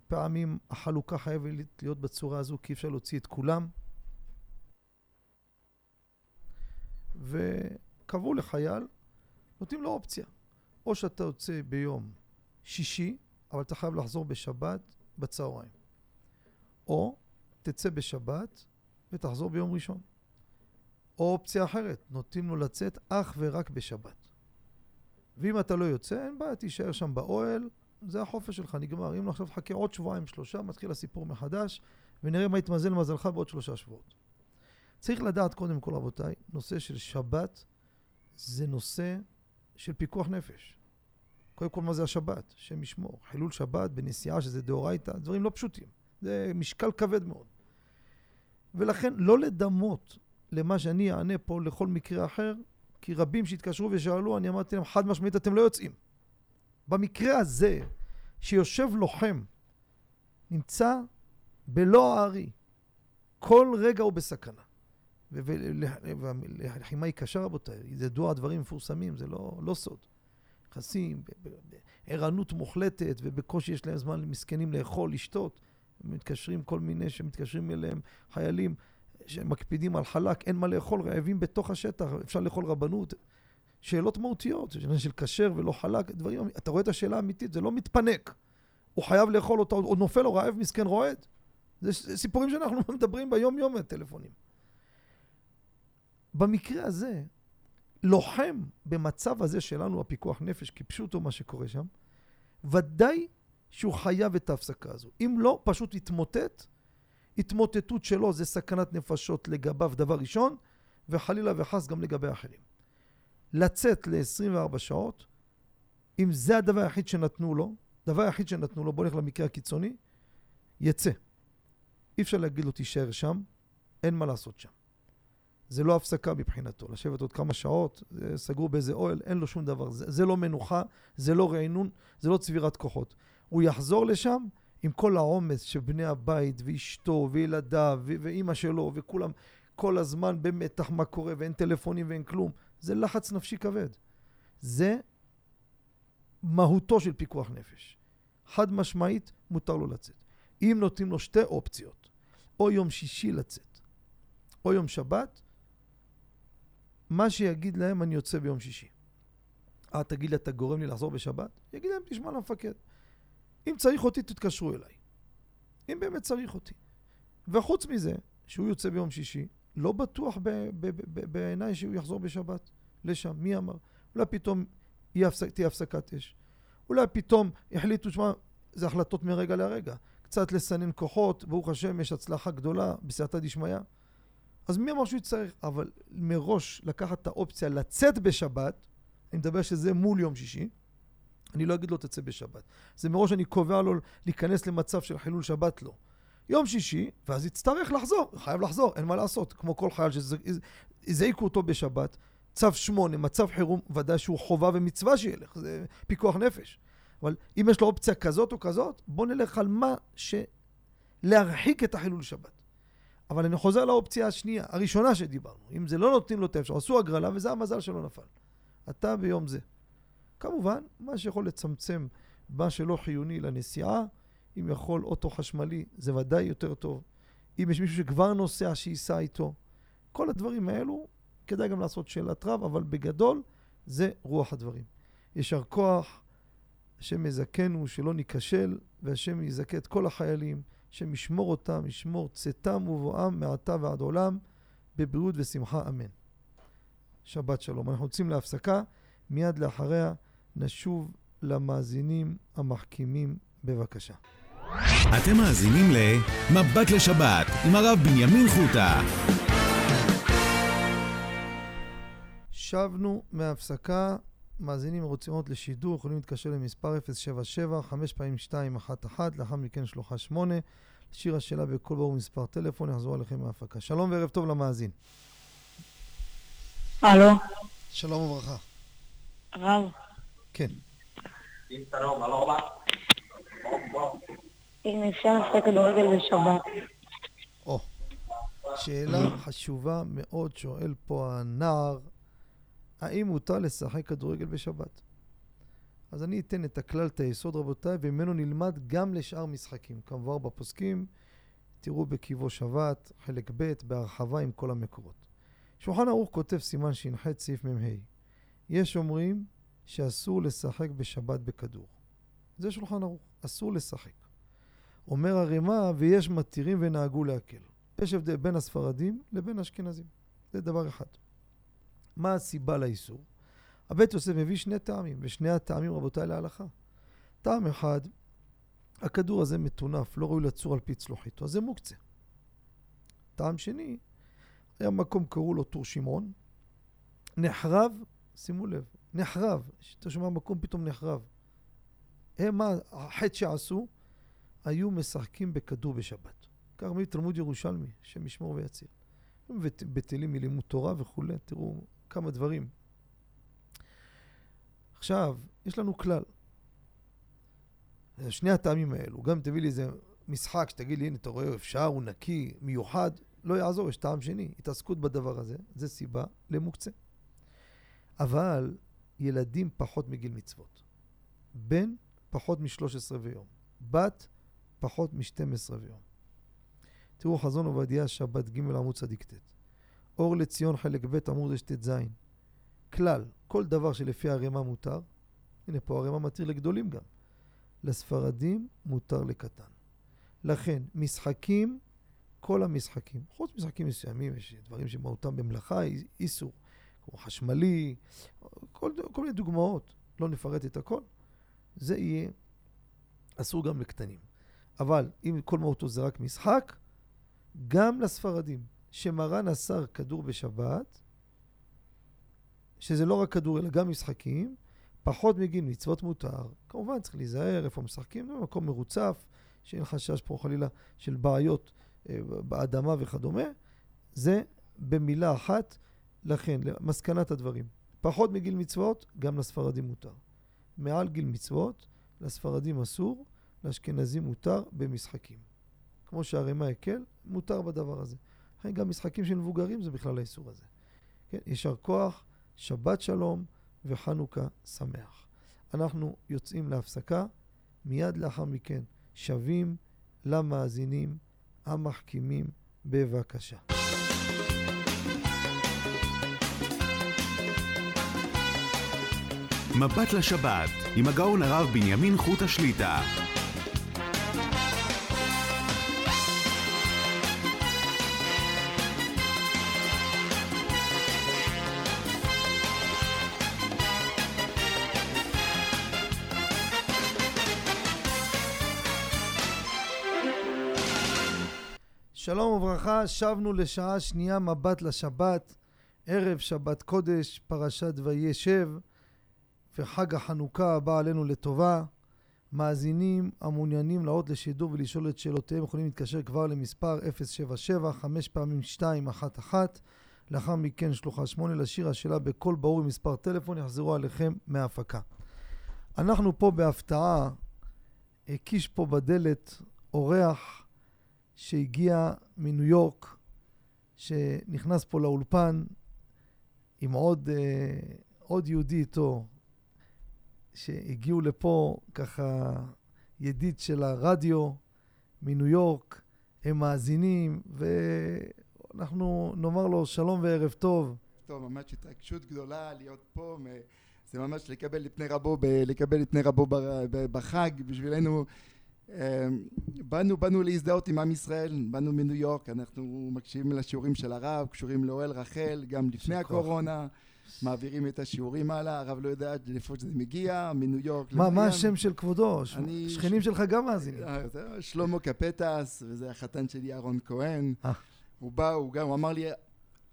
[SPEAKER 2] פעמים החלוקה חייבת להיות בצורה הזו, כי אפשר להוציא את כולם. וקבעו לחייל, נותנים לו אופציה. או שאתה יוצא ביום שישי, אבל אתה חייב לחזור בשבת בצהריים. או תצא בשבת ותחזור ביום ראשון. או אופציה אחרת, נותנים לו לצאת אך ורק בשבת. ואם אתה לא יוצא, אין בעיה, תישאר שם באוהל, זה החופש שלך, נגמר. אם לא עכשיו תחכה עוד שבועיים, שלושה, מתחיל הסיפור מחדש, ונראה מה יתמזל מזלך בעוד שלושה שבועות. צריך לדעת קודם כל, רבותיי, נושא של שבת זה נושא של פיקוח נפש. קודם כל, מה זה השבת? השם ישמור. חילול שבת בנסיעה, שזה דאורייתא, דברים לא פשוטים. זה משקל כבד מאוד. ולכן, לא לדמות למה שאני אענה פה לכל מקרה אחר, כי רבים שהתקשרו ושאלו, אני אמרתי להם, חד משמעית, אתם לא יוצאים. במקרה הזה, שיושב לוחם, נמצא בלא הארי, כל רגע הוא בסכנה. והלחימה היא קשה, רבותיי, זה דוע הדברים מפורסמים, זה לא, לא סוד. נכנסים בערנות מוחלטת, ובקושי יש להם זמן מסכנים לאכול, לשתות. מתקשרים כל מיני שמתקשרים אליהם חיילים שמקפידים על חלק, אין מה לאכול, רעבים בתוך השטח, אפשר לאכול רבנות. שאלות מהותיות, של כשר ולא חלק, דברים, אתה רואה את השאלה האמיתית, זה לא מתפנק. הוא חייב לאכול אותה, או נופל לו רעב מסכן רועד. זה סיפורים שאנחנו (laughs) מדברים ביום-יום בטלפונים. במקרה הזה, לוחם במצב הזה שלנו, הפיקוח נפש, כפשוטו מה שקורה שם, ודאי שהוא חייב את ההפסקה הזו. אם לא, פשוט יתמוטט. התמוטטות שלו זה סכנת נפשות לגביו דבר ראשון, וחלילה וחס גם לגבי אחרים. לצאת ל-24 שעות, אם זה הדבר היחיד שנתנו לו, דבר היחיד שנתנו לו, בוא נלך למקרה הקיצוני, יצא. אי אפשר להגיד לו תישאר שם, אין מה לעשות שם. זה לא הפסקה מבחינתו. לשבת עוד כמה שעות, סגור באיזה אוהל, אין לו שום דבר. זה, זה לא מנוחה, זה לא רענון, זה לא צבירת כוחות. הוא יחזור לשם עם כל העומס של בני הבית, ואשתו, וילדיו, ואימא שלו, וכולם כל הזמן במתח מה קורה, ואין טלפונים ואין כלום. זה לחץ נפשי כבד. זה מהותו של פיקוח נפש. חד משמעית, מותר לו לצאת. אם נותנים לו שתי אופציות, או יום שישי לצאת, או יום שבת, מה שיגיד להם, אני יוצא ביום שישי. אה, תגיד לי, אתה גורם לי לחזור בשבת? יגיד להם, תשמע למפקד. אם צריך אותי, תתקשרו אליי. אם באמת צריך אותי. וחוץ מזה, שהוא יוצא ביום שישי, לא בטוח בעיניי שהוא יחזור בשבת לשם, מי אמר? אולי פתאום תהיה הפסקת אש. אולי פתאום החליטו, שמע, זה החלטות מרגע לרגע. קצת לסנן כוחות, ברוך השם, יש הצלחה גדולה בסייעתא דשמיא. אז מי אמר שהוא יצטרך? אבל מראש לקחת את האופציה לצאת בשבת, אני מדבר שזה מול יום שישי, אני לא אגיד לו תצא בשבת. זה מראש אני קובע לו להיכנס למצב של חילול שבת, לא. יום שישי, ואז יצטרך לחזור, חייב לחזור, אין מה לעשות. כמו כל חייל שהזעיקו אותו בשבת, צו שמונה, מצב חירום, ודאי שהוא חובה ומצווה שילך, זה פיקוח נפש. אבל אם יש לו אופציה כזאת או כזאת, בוא נלך על מה ש... להרחיק את החילול שבת. אבל אני חוזר לאופציה השנייה, הראשונה שדיברנו. אם זה לא נותנים לו את האפשר, עשו הגרלה וזה המזל שלא נפל. אתה ביום זה. כמובן, מה שיכול לצמצם מה שלא חיוני לנסיעה, אם יכול אוטו חשמלי, זה ודאי יותר טוב. אם יש מישהו שכבר נוסע, שייסע איתו. כל הדברים האלו, כדאי גם לעשות שאלת רב, אבל בגדול, זה רוח הדברים. יישר כוח, השם יזכנו שלא ניכשל, והשם יזכה את כל החיילים, השם ישמור אותם, ישמור צאתם ובואם מעתה ועד עולם, בבריאות ושמחה, אמן. שבת שלום. אנחנו יוצאים להפסקה, מיד לאחריה נשוב למאזינים המחכימים בבקשה.
[SPEAKER 1] אתם מאזינים ל"מבט לשבת" עם הרב בנימין חוטה.
[SPEAKER 2] שבנו מהפסקה, מאזינים רוצים עוד לשידור, יכולים להתקשר למספר 077 5 פעמים 211, לאחר מכן שלוחה 8. שיר השאלה בכל ברור מספר טלפון, יחזור עליכם מההפקה. שלום וערב טוב למאזין.
[SPEAKER 4] הלו.
[SPEAKER 2] שלום וברכה.
[SPEAKER 4] רב.
[SPEAKER 2] כן.
[SPEAKER 4] אם אפשר לשחק כדורגל בשבת.
[SPEAKER 2] או, שאלה חשובה מאוד שואל פה הנער, האם מותר לשחק כדורגל בשבת? אז אני אתן את הכלל, את היסוד רבותיי, וממנו נלמד גם לשאר משחקים. כמובן בפוסקים, תראו בקיבו שבת, חלק ב', בהרחבה עם כל המקורות. שולחן ערוך כותב סימן ש"ח סעיף מ"ה. יש אומרים שאסור לשחק בשבת בכדור. זה שולחן ערוך, אסור לשחק. אומר הרימה, ויש מתירים ונהגו להקל. יש הבדל בין הספרדים לבין האשכנזים. זה דבר אחד. מה הסיבה לאיסור? הבית יוסף מביא שני טעמים, ושני הטעמים, רבותיי, להלכה. טעם אחד, הכדור הזה מטונף, לא ראוי לצור על פי צלוחיתו, אז זה מוקצה. טעם שני, היה מקום, קראו לו טור שמעון, נחרב, שימו לב, נחרב, אתה שומע מקום פתאום נחרב. הם, מה החטא שעשו? היו משחקים בכדור בשבת. כך מביא תלמוד ירושלמי, השם ישמור ויציל. בטלים מלימוד תורה וכולי, תראו כמה דברים. עכשיו, יש לנו כלל. שני הטעמים האלו, גם תביא לי איזה משחק שתגיד לי, הנה, אתה רואה, אפשר, הוא נקי, מיוחד, לא יעזור, יש טעם שני. התעסקות בדבר הזה, זה סיבה למוקצה. אבל ילדים פחות מגיל מצוות. בן פחות מ-13 ויום. בת פחות מ-12 ויום. תראו, חזון עובדיה, שבת ג' עמוד צדיק ט'. אור לציון חלק ב' עמוד ט"ז. כלל, כל דבר שלפי הערימה מותר, הנה פה הערימה מתיר לגדולים גם. לספרדים מותר לקטן. לכן, משחקים, כל המשחקים, חוץ משחקים מסוימים, יש דברים שמהותם במלאכה, איסור, כמו חשמלי, כל, כל מיני דוגמאות, לא נפרט את הכל, זה יהיה אסור גם לקטנים. אבל אם כל מהותו זה רק משחק, גם לספרדים, שמרן אסר כדור בשבת, שזה לא רק כדור אלא גם משחקים, פחות מגיל מצוות מותר. כמובן צריך להיזהר איפה משחקים, זה מקום מרוצף, שאין חשש פה חלילה של בעיות אה, באדמה וכדומה. זה במילה אחת, לכן, למסקנת הדברים. פחות מגיל מצוות, גם לספרדים מותר. מעל גיל מצוות, לספרדים אסור, לאשכנזים מותר במשחקים. כמו שהרימה הקל, מותר בדבר הזה. לכן גם משחקים של מבוגרים זה בכלל האיסור הזה. כן, יישר כוח, שבת שלום וחנוכה שמח. אנחנו יוצאים להפסקה, מיד לאחר מכן שבים למאזינים המחכימים בבקשה.
[SPEAKER 1] מבט לשבת, עם הגאון הרב בנימין חוט השליטה.
[SPEAKER 2] שלום וברכה, שבנו לשעה שנייה מבט לשבת, ערב שבת קודש, פרשת וישב. וחג החנוכה הבא עלינו לטובה. מאזינים המעוניינים לעלות לשידור ולשאול את שאלותיהם יכולים להתקשר כבר למספר 077 5 פעמים 211 לאחר מכן שלוחה 8 לשיר השאלה בקול ברור עם מספר טלפון יחזרו עליכם מההפקה. אנחנו פה בהפתעה, הקיש פה בדלת אורח שהגיע מניו יורק, שנכנס פה לאולפן עם עוד, אה, עוד יהודי איתו, שהגיעו לפה ככה ידיד של הרדיו מניו יורק, הם מאזינים, ואנחנו נאמר לו שלום וערב טוב.
[SPEAKER 5] טוב, ממש התרגשות גדולה להיות פה, זה ממש לקבל את פני רבו, לקבל את פני רבו בחג, בשבילנו. אמ, באנו, באנו להזדהות עם עם ישראל, באנו מניו יורק, אנחנו מקשיבים לשיעורים של הרב, קשורים לאוהל רחל, גם לפני הקורונה, מעבירים את השיעורים הלאה, הרב לא יודע לאיפה שזה מגיע, מניו יורק.
[SPEAKER 2] מה, מה השם של כבודו? שכנים שלך גם מאזינים.
[SPEAKER 5] אה, שלמה קפטס, וזה החתן שלי אהרון כהן. אה. הוא בא, הוא גם, הוא אמר לי,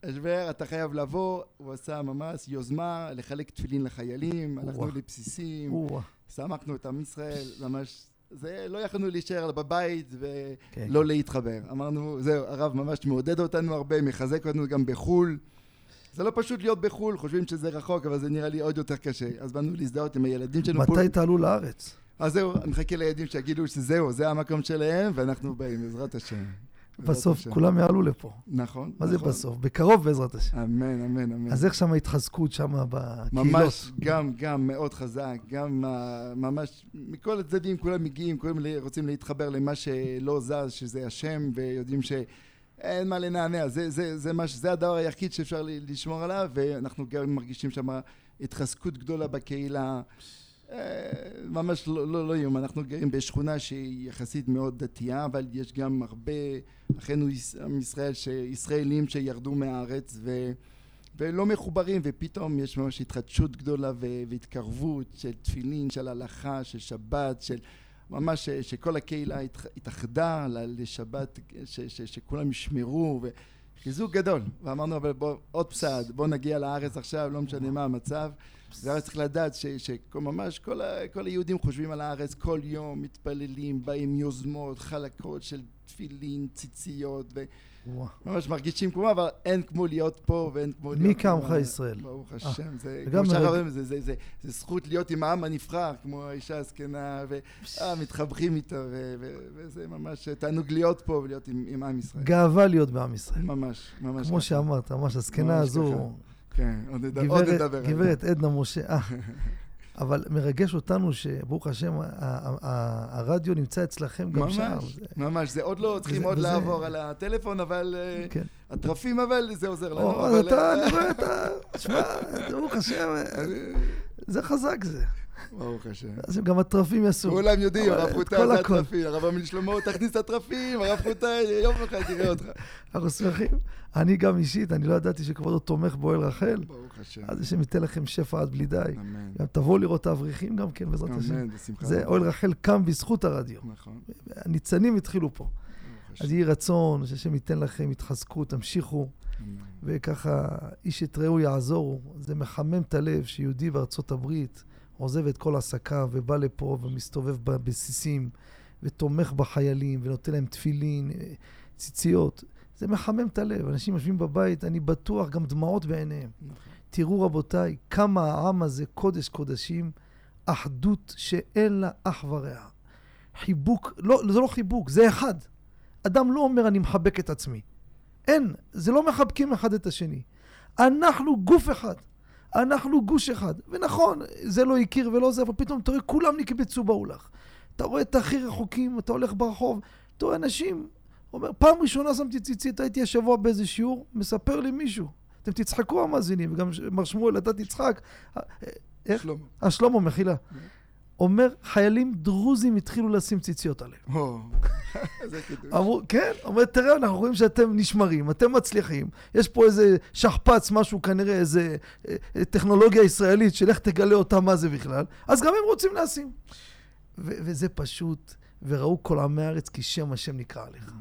[SPEAKER 5] אשבר, אתה חייב לבוא, הוא עשה ממש יוזמה לחלק תפילין לחיילים, הלכנו לבסיסים, שמחנו את עם ישראל, ממש זה לא יכולנו להישאר בבית ולא כן. להתחבר. אמרנו, זהו, הרב ממש מעודד אותנו הרבה, מחזק אותנו גם בחו"ל. זה לא פשוט להיות בחו"ל, חושבים שזה רחוק, אבל זה נראה לי עוד יותר קשה. אז באנו להזדהות עם הילדים שלנו.
[SPEAKER 2] מתי תעלו לארץ?
[SPEAKER 5] אז זהו, אני מחכה לילדים שיגידו שזהו, זה המקום שלהם, ואנחנו באים, בעזרת השם.
[SPEAKER 2] בסוף כולם יעלו לפה.
[SPEAKER 5] נכון.
[SPEAKER 2] מה זה נכון. בסוף? בקרוב בעזרת השם.
[SPEAKER 5] אמן, אמן, אמן.
[SPEAKER 2] אז איך שם ההתחזקות שם בקהילות?
[SPEAKER 5] ממש, גם, גם מאוד חזק, גם ממש, מכל הצדדים כולם מגיעים, כולם רוצים להתחבר למה שלא זז, שזה השם, ויודעים שאין מה לנענע, זה, זה, זה, מה, זה הדבר היחיד שאפשר לשמור עליו, ואנחנו גם מרגישים שם התחזקות גדולה בקהילה. אה, ממש לא, לא, לא איום, אנחנו גרים בשכונה שהיא יחסית מאוד דתייה, אבל יש גם הרבה אחינו ישראל, ישראלים שירדו מהארץ ו, ולא מחוברים, ופתאום יש ממש התחדשות גדולה והתקרבות של תפילין, של הלכה, של שבת, של ממש שכל הקהילה התאחדה לשבת, ש, ש, שכולם ישמרו, וחיזוק גדול. ואמרנו, אבל בוא, עוד צעד, בוא נגיע לארץ עכשיו, לא משנה מה המצב. ואז צריך לדעת שממש כל, כל היהודים חושבים על הארץ כל יום, מתפללים, באים יוזמות, חלקות של תפילין, ציציות, וממש מרגישים כמו, אבל אין כמו להיות פה ואין כמו להיות...
[SPEAKER 2] מי קמך ישראל?
[SPEAKER 5] ברוך אה, השם, זה, כמו שהרב זה, זה, זכות להיות עם העם הנבחר, כמו האישה הזקנה, ומתחברים איתו, וזה ממש תענוג להיות פה ולהיות עם, עם ישראל.
[SPEAKER 2] גאווה להיות בעם ישראל.
[SPEAKER 5] ממש, ממש.
[SPEAKER 2] כמו שאמרת, ממש הזקנה הזו...
[SPEAKER 5] כן, עוד נדבר.
[SPEAKER 2] גברת עדנה משה, אה. (laughs) אבל מרגש אותנו שברוך השם, הרדיו נמצא אצלכם גם שם.
[SPEAKER 5] ממש, ממש, זה עוד לא, צריכים עוד לעבור על הטלפון, אבל... אה, כן. הטרפים אבל, זה עוזר לנו.
[SPEAKER 2] אתה, אני רואה, אתה, תשמע, ברוך השם, זה חזק זה.
[SPEAKER 5] ברוך השם.
[SPEAKER 2] אז גם הטרפים יעשו.
[SPEAKER 5] כולם יודעים, הרב חוטה זה הטרפים, הרב אמין שלמה, תכניס את הטרפים, הרב חוטה, יום אחד תראה אותך.
[SPEAKER 2] אנחנו שמחים. אני גם אישית, אני לא ידעתי שכבודו תומך באוהל רחל.
[SPEAKER 5] ברוך השם.
[SPEAKER 2] אז השם ייתן לכם שפע עד בלי די.
[SPEAKER 5] אמן.
[SPEAKER 2] גם תבואו לראות את האברכים גם כן, בעזרת השם.
[SPEAKER 5] אמן, בשמחה.
[SPEAKER 2] זה אוהל רחל קם בזכות הרדיו.
[SPEAKER 5] נכון.
[SPEAKER 2] הניצנים התחילו פה. אז יהי רצון, שהשם ייתן לכם התחזקות, תמשיכו. וככה, איש את רעהו יעזורו. זה מחמם את הלב שיהודי בארצות הברית עוזב את כל עסקיו ובא לפה ומסתובב בבסיסים ותומך בחיילים ונותן להם תפילין, אה, ציציות. זה מחמם את הלב. אנשים יושבים בבית, אני בטוח, גם דמעות בעיניהם. תראו רבותיי, כמה העם הזה קודש קודשים, אחדות שאין לה אח ורע. חיבוק, לא, זה לא חיבוק, זה אחד. אדם לא אומר אני מחבק את עצמי. אין, זה לא מחבקים אחד את השני. אנחנו גוף אחד. אנחנו גוש אחד. ונכון, זה לא הכיר ולא זה, אבל פתאום אתה רואה, כולם נקבצו באולך. אתה רואה את הכי רחוקים, אתה הולך ברחוב, אתה רואה אנשים, אומר, פעם ראשונה שמתי ציצית, הייתי השבוע באיזה שיעור, מספר לי מישהו. אתם תצחקו המאזינים, וגם מר שמואל, אתה תצחק.
[SPEAKER 5] איך? שלמה.
[SPEAKER 2] אה, שלמה, מחילה. אומר, חיילים דרוזים התחילו לשים ציציות עליהם.
[SPEAKER 5] איזה (laughs) קידוש.
[SPEAKER 2] אמרו, כן, אומר, תראה, אנחנו רואים שאתם נשמרים, אתם מצליחים. יש פה איזה שכפ"ץ, משהו, כנראה איזה אה, טכנולוגיה ישראלית, של איך תגלה אותה מה זה בכלל, אז גם הם רוצים לשים. וזה פשוט, וראו כל עמי הארץ כי שם השם נקרא עליך.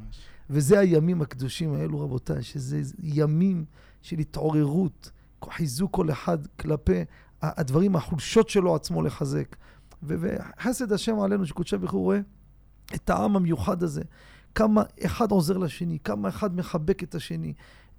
[SPEAKER 2] וזה הימים הקדושים האלו, רבותיי, שזה ימים של התעוררות, חיזוק כל אחד כלפי הדברים, החולשות שלו עצמו לחזק. וחסד השם עלינו, שקודשי הוא רואה את העם המיוחד הזה, כמה אחד עוזר לשני, כמה אחד מחבק את השני.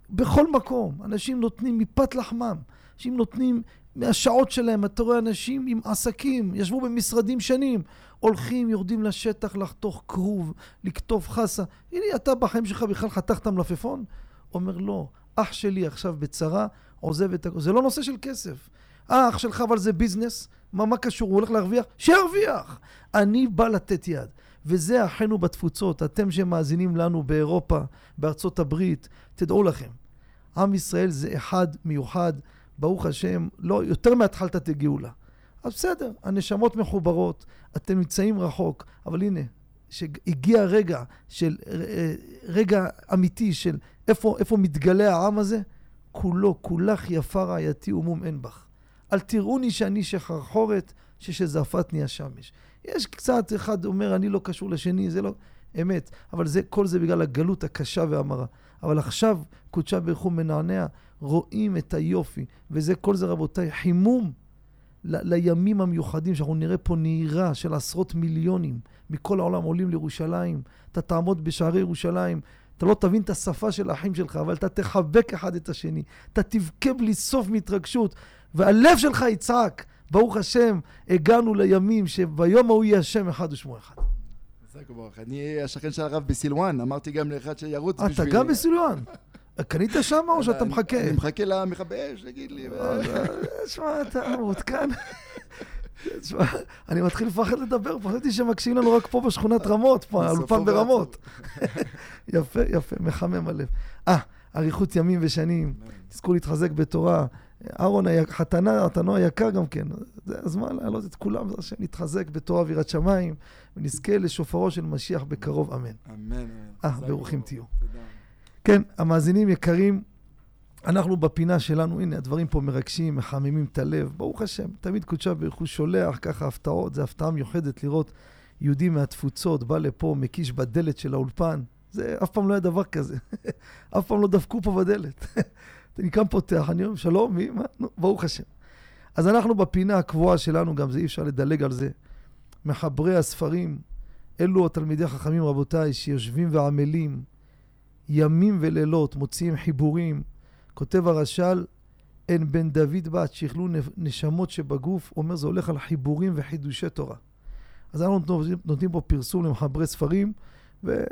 [SPEAKER 2] בכל מקום, אנשים נותנים מפת לחמם, אנשים נותנים מהשעות שלהם, אתה רואה אנשים עם עסקים, ישבו במשרדים שנים, הולכים, יורדים לשטח לחתוך כרוב, לכתוב חסה. הנה, אתה בחיים שלך בכלל חתכת מלפפון? אומר, לא, אח שלי עכשיו בצרה, עוזב את הכל. זה לא נושא של כסף. אה, אח שלך אבל זה ביזנס, מה, מה קשור? הוא הולך להרוויח? שירוויח! אני בא לתת יד. וזה אחינו בתפוצות, אתם שמאזינים לנו באירופה, בארצות הברית, תדעו לכם, עם ישראל זה אחד מיוחד, ברוך השם, לא, יותר מהתחלת גאולה. אז בסדר, הנשמות מחוברות, אתם נמצאים רחוק, אבל הנה, שהגיע רגע של, אה, רגע אמיתי של איפה, איפה מתגלה העם הזה, כולו, כולך יפה רעייתי ומום אין בך. אל תראוני שאני שחרחורת, ששזפתני השמש. יש קצת, אחד אומר, אני לא קשור לשני, זה לא... אמת. אבל זה, כל זה בגלל הגלות הקשה והמרה. אבל עכשיו, קודשה ברוך הוא מנענע, רואים את היופי. וזה, כל זה, רבותיי, חימום ל- לימים המיוחדים, שאנחנו נראה פה נהירה של עשרות מיליונים מכל העולם עולים לירושלים. אתה תעמוד בשערי ירושלים, אתה לא תבין את השפה של האחים שלך, אבל אתה תחבק אחד את השני. אתה תבכה בלי סוף מהתרגשות, והלב שלך יצעק. ברוך השם, הגענו לימים שביום ההוא יהיה השם אחד ושמו אחד.
[SPEAKER 5] אני השכן של הרב בסילואן, אמרתי גם לאחד שירוץ
[SPEAKER 2] בשביל... אתה גם בסילואן? קנית שם או שאתה מחכה?
[SPEAKER 5] אני מחכה למכבי אש, תגיד לי.
[SPEAKER 2] תשמע, אתה מעודכן. תשמע, אני מתחיל לפחד לדבר, חשבתי שמקשיבים לנו רק פה בשכונת רמות, פה, האולפן ברמות. (laughs) יפה, יפה, מחמם הלב. אה, אריכות ימים ושנים, תזכו להתחזק בתורה. אהרון, חתנה, חתנו היקר גם כן. זה הזמן להעלות את כולם, זה השם, להתחזק בתורה ויראת שמיים, ונזכה לשופרו של משיח בקרוב, אמן.
[SPEAKER 5] אמן.
[SPEAKER 2] אה, ברוכים תהיו. כן, המאזינים יקרים, אנחנו בפינה שלנו, הנה, הדברים פה מרגשים, מחממים את הלב, ברוך השם. תמיד קודשה ברוך הוא שולח ככה הפתעות, זו הפתעה מיוחדת לראות יהודי מהתפוצות, בא לפה, מקיש בדלת של האולפן. זה אף פעם לא היה דבר כזה. (laughs) אף פעם לא דפקו פה בדלת. אני קם פותח, אני אומר, שלום, מי? מה? נו, ברוך השם. אז אנחנו בפינה הקבועה שלנו, גם זה אי אפשר לדלג על זה. מחברי הספרים, אלו התלמידי החכמים, רבותיי, שיושבים ועמלים ימים ולילות, מוציאים חיבורים. כותב הרש"ל, אין בן דוד בת שיכלו נשמות שבגוף, אומר זה הולך על חיבורים וחידושי תורה. אז אנחנו נותנים, פה פרסום למחברי ספרים, ו...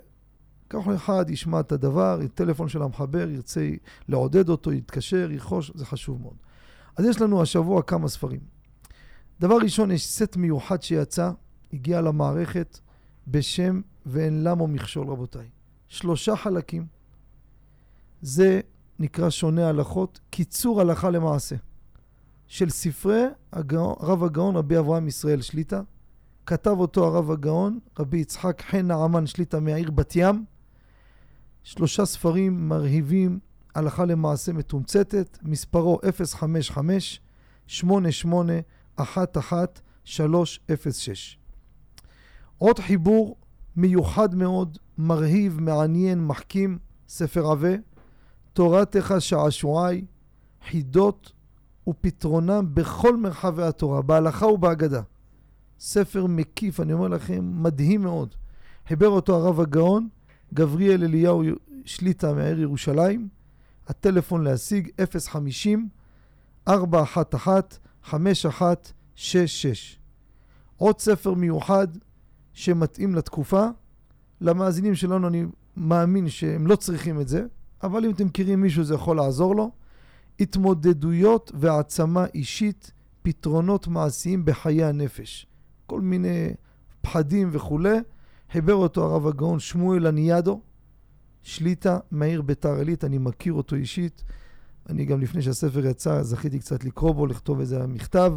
[SPEAKER 2] כל אחד ישמע את הדבר, טלפון של המחבר, ירצה לעודד אותו, יתקשר, ירכוש, זה חשוב מאוד. אז יש לנו השבוע כמה ספרים. דבר ראשון, יש סט מיוחד שיצא, הגיע למערכת בשם ואין למו מכשול, רבותיי. שלושה חלקים. זה נקרא שונה הלכות, קיצור הלכה למעשה. של ספרי הגאון, רב הגאון רבי אברהם ישראל שליטה. כתב אותו הרב הגאון, רבי יצחק חן נעמן שליטה מהעיר בת ים. שלושה ספרים מרהיבים, הלכה למעשה מתומצתת, מספרו 055 88 11 306. עוד חיבור מיוחד מאוד, מרהיב, מעניין, מחכים, ספר עבה, תורתך שעשועי, חידות ופתרונם בכל מרחבי התורה, בהלכה ובהגדה. ספר מקיף, אני אומר לכם, מדהים מאוד. חיבר אותו הרב הגאון, גבריאל אליהו שליטה מהעיר ירושלים. הטלפון להשיג 050 411 5166. עוד ספר מיוחד שמתאים לתקופה. למאזינים שלנו אני מאמין שהם לא צריכים את זה, אבל אם אתם מכירים מישהו זה יכול לעזור לו. התמודדויות והעצמה אישית, פתרונות מעשיים בחיי הנפש. כל מיני פחדים וכולי. חיבר אותו הרב הגאון שמואל הניאדו, שליטה מהעיר ביתר עילית, אני מכיר אותו אישית. אני גם לפני שהספר יצא זכיתי קצת לקרוא בו, לכתוב איזה מכתב.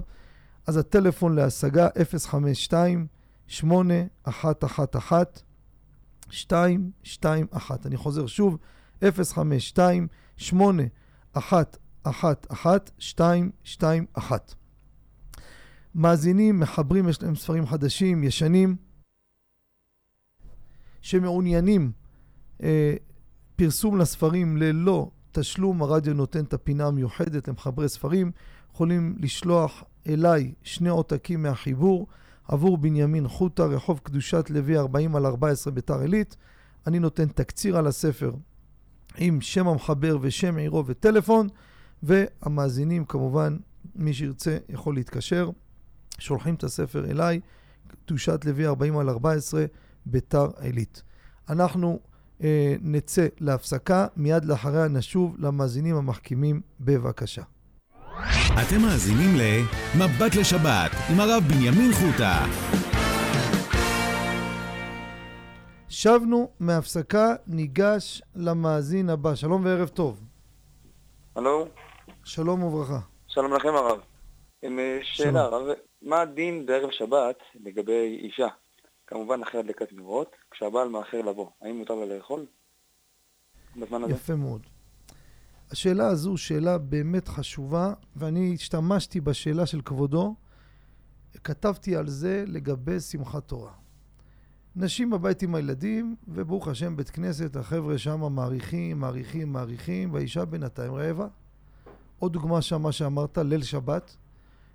[SPEAKER 2] אז הטלפון להשגה 052 8111 221. אני חוזר שוב, 052 8111 221. מאזינים, מחברים, יש להם ספרים חדשים, ישנים, שמעוניינים אה, פרסום לספרים ללא תשלום, הרדיו נותן את הפינה המיוחדת למחברי ספרים. יכולים לשלוח אליי שני עותקים מהחיבור עבור בנימין חוטה, רחוב קדושת לוי 40 על 14 ביתר עילית. אני נותן תקציר על הספר עם שם המחבר ושם עירו וטלפון, והמאזינים כמובן, מי שירצה יכול להתקשר. שולחים את הספר אליי, קדושת לוי 40 על 14, ביתר עילית. אנחנו אה, נצא להפסקה, מיד לאחריה נשוב למאזינים המחכימים, בבקשה.
[SPEAKER 1] אתם מאזינים ל"מבט לשבת" עם הרב בנימין חוטה.
[SPEAKER 2] שבנו מהפסקה, ניגש למאזין הבא. שלום וערב טוב.
[SPEAKER 6] הלו,
[SPEAKER 2] שלום וברכה.
[SPEAKER 6] שלום לכם הרב. עם אה, שאלה, הרב, מה הדין בערב שבת לגבי אישה? כמובן אחרי הדלקת נרות, כשהבעל מאחר לבוא, האם מותר לה לאכול? בזמן הזה?
[SPEAKER 2] יפה מאוד. השאלה הזו שאלה באמת חשובה, ואני השתמשתי בשאלה של כבודו, כתבתי על זה לגבי שמחת תורה. נשים בבית עם הילדים, וברוך השם, בית כנסת, החבר'ה שם מעריכים, מעריכים, מעריכים, והאישה בינתיים רעבה. עוד דוגמה שם, מה שאמרת, ליל שבת.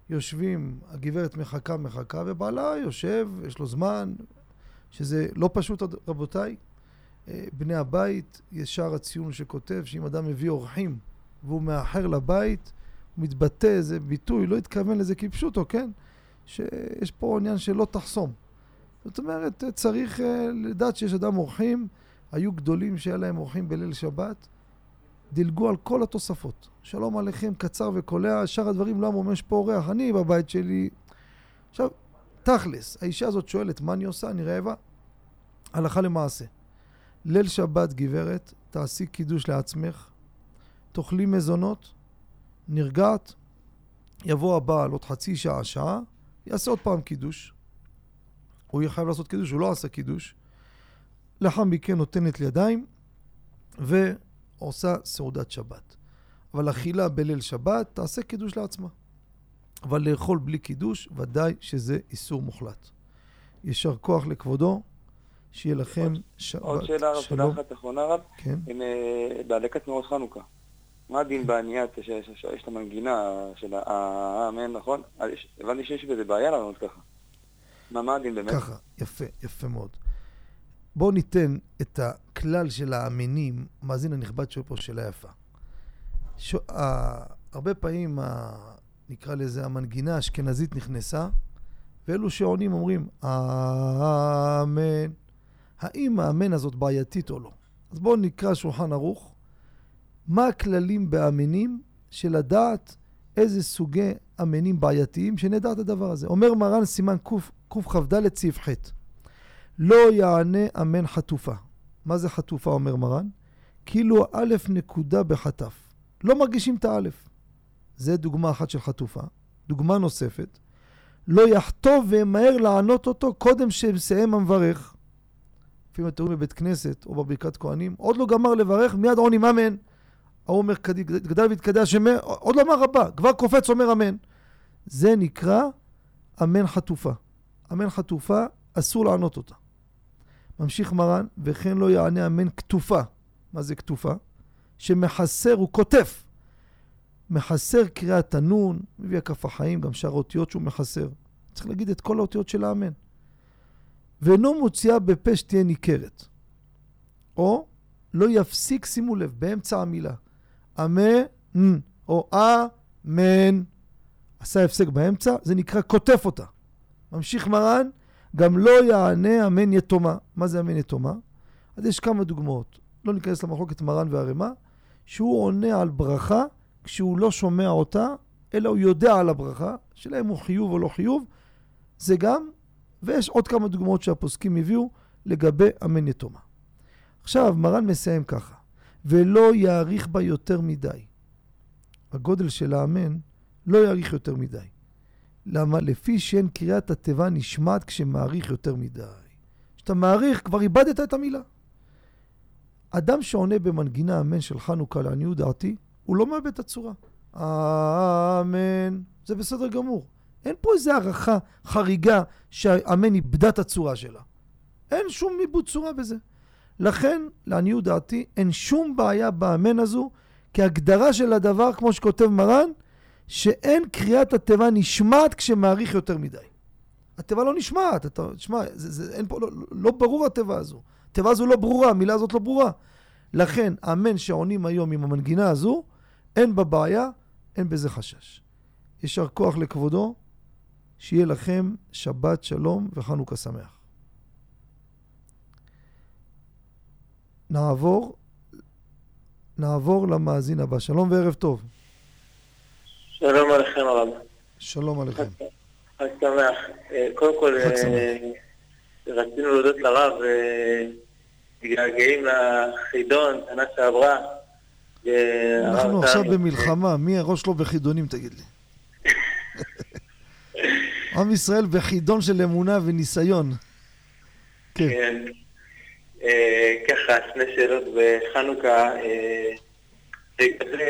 [SPEAKER 2] יושבים, הגברת מחכה, מחכה, ובעלה יושב, יש לו זמן, שזה לא פשוט, רבותיי. אה, בני הבית, יש שער הציון שכותב שאם אדם מביא אורחים והוא מאחר לבית, הוא מתבטא איזה ביטוי, לא התכוון לזה כפשוטו, כן? שיש פה עניין שלא תחסום. זאת אומרת, צריך אה, לדעת שיש אדם אורחים, היו גדולים שהיה להם אורחים בליל שבת, דילגו על כל התוספות. שלום עליכם, קצר וקולע, שאר הדברים לא יש פה אורח, אני בבית שלי. עכשיו, תכלס, האישה הזאת שואלת, מה אני עושה? אני רעבה. הלכה למעשה. ליל שבת, גברת, תעשי קידוש לעצמך, תאכלי מזונות, נרגעת, יבוא הבעל עוד חצי שעה, שעה, יעשה עוד פעם קידוש. הוא יהיה חייב לעשות קידוש, הוא לא עשה קידוש. לאחר מכן נותנת לידיים ועושה סעודת שבת. אבל אכילה בליל שבת, תעשה קידוש לעצמה. אבל לאכול בלי קידוש, ודאי שזה איסור מוחלט. יישר כוח לכבודו, שיהיה לכם שבת
[SPEAKER 6] עוד שאלה, רב, שאלה אחת אחרונה, רב.
[SPEAKER 2] כן.
[SPEAKER 6] עם אה, בהדלקת נרות חנוכה. מה הדין בעניית, שיש את המנגינה של האמן, נכון? אה, הבנתי שיש בזה בעיה לענות ככה. מה מה הדין באמת?
[SPEAKER 2] ככה, יפה, יפה מאוד. בואו ניתן את הכלל של האמינים, המאזין הנכבד שואל פה שאלה יפה. ש... ה... הרבה פעמים, ה... נקרא לזה, המנגינה האשכנזית נכנסה, ואלו שעונים אומרים, אמן. האם האמן הזאת בעייתית או לא? אז בואו נקרא שולחן ערוך. מה הכללים באמנים של לדעת איזה סוגי אמנים בעייתיים, שנדע את הדבר הזה. אומר מרן סימן קכ"ד סעיף ח' לא יענה אמן חטופה. מה זה חטופה, אומר מרן? כאילו א' נקודה בחטף. לא מרגישים את האלף. זה דוגמה אחת של חטופה. דוגמה נוספת, לא יחטוב וימהר לענות אותו קודם שמסיים המברך. לפעמים אתם רואים בבית כנסת או בברכת כהנים, עוד לא גמר לברך, מיד עונים אמן. ההוא אומר גדל והתקדש השם, עוד לא אמר רבה, כבר קופץ אומר אמן. זה נקרא אמן חטופה. אמן חטופה, אסור לענות אותה. ממשיך מרן, וכן לא יענה אמן כתופה. מה זה כתופה? שמחסר, הוא כותף. מחסר קריאת הנון, מביא הכף החיים, גם שאר האותיות שהוא מחסר. צריך להגיד את כל האותיות של האמן. ואינו מוציאה בפה שתהיה ניכרת. או לא יפסיק, שימו לב, באמצע המילה. אמן, או אמן. עשה הפסק באמצע, זה נקרא כותף אותה. ממשיך מרן, גם לא יענה אמן יתומה. מה זה אמן יתומה? אז יש כמה דוגמאות. לא ניכנס למחלוקת מרן והרמה, שהוא עונה על ברכה כשהוא לא שומע אותה, אלא הוא יודע על הברכה, השאלה אם הוא חיוב או לא חיוב, זה גם, ויש עוד כמה דוגמאות שהפוסקים הביאו לגבי אמן יתומה. עכשיו, מרן מסיים ככה, ולא יאריך בה יותר מדי. הגודל של האמן לא יאריך יותר מדי. למה? לפי שאין קריאת התיבה נשמעת כשמאריך יותר מדי. כשאתה מאריך, כבר איבדת את המילה. אדם שעונה במנגינה אמן של חנוכה לעניות דעתי, הוא לא מאבד את הצורה. אמן, זה בסדר גמור. אין פה איזו הערכה חריגה שהאמן איבדה את הצורה שלה. אין שום איבוד צורה בזה. לכן, לעניות דעתי, אין שום בעיה באמן הזו, כי הגדרה של הדבר, כמו שכותב מרן, שאין קריאת התיבה נשמעת כשמאריך יותר מדי. התיבה לא נשמעת, אתה, תשמע, זה, זה, אין פה, לא, לא ברור התיבה הזו. התיבה הזו לא ברורה, המילה הזאת לא ברורה. לכן, אמן שעונים היום עם המנגינה הזו, אין בה בעיה, אין בזה חשש. יישר כוח לכבודו, שיהיה לכם שבת שלום וחנוכה שמח. נעבור, נעבור למאזין הבא. שלום וערב טוב.
[SPEAKER 7] שלום עליכם הרב.
[SPEAKER 2] שלום עליכם.
[SPEAKER 7] חג שמח. אה, קודם כל. אה, רצינו להודות לרב, אה, מתגעגעים לחידון, שנה שעברה.
[SPEAKER 2] אנחנו עכשיו במלחמה, מי הראש שלו בחידונים תגיד לי? (laughs) עם ישראל בחידון של אמונה וניסיון. כן.
[SPEAKER 7] כן. ככה, שני שאלות בחנוכה. לגבי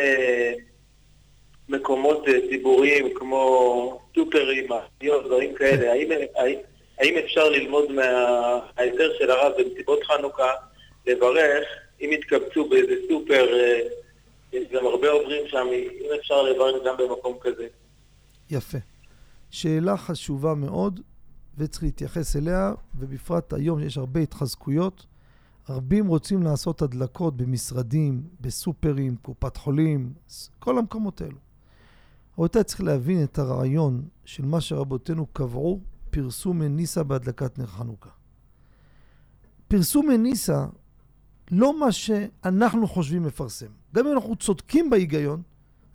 [SPEAKER 7] מקומות אה, ציבוריים כמו סופרים, מאפיות, דברים כאלה, האם, האם, האם אפשר ללמוד מההסדר של הרב במסיבות חנוכה, לברך, אם יתקבצו באיזה סופר, אה, יש גם הרבה עוברים שם, אם אפשר לברך גם במקום כזה.
[SPEAKER 2] יפה. שאלה חשובה מאוד, וצריך להתייחס אליה, ובפרט היום יש הרבה התחזקויות. רבים רוצים לעשות הדלקות במשרדים, בסופרים, קופת חולים, כל המקומות האלו. רבותיי, צריך להבין את הרעיון של מה שרבותינו קבעו, פרסום מניסה בהדלקת נר חנוכה. פרסום מניסה, לא מה שאנחנו חושבים לפרסם. גם אם אנחנו צודקים בהיגיון,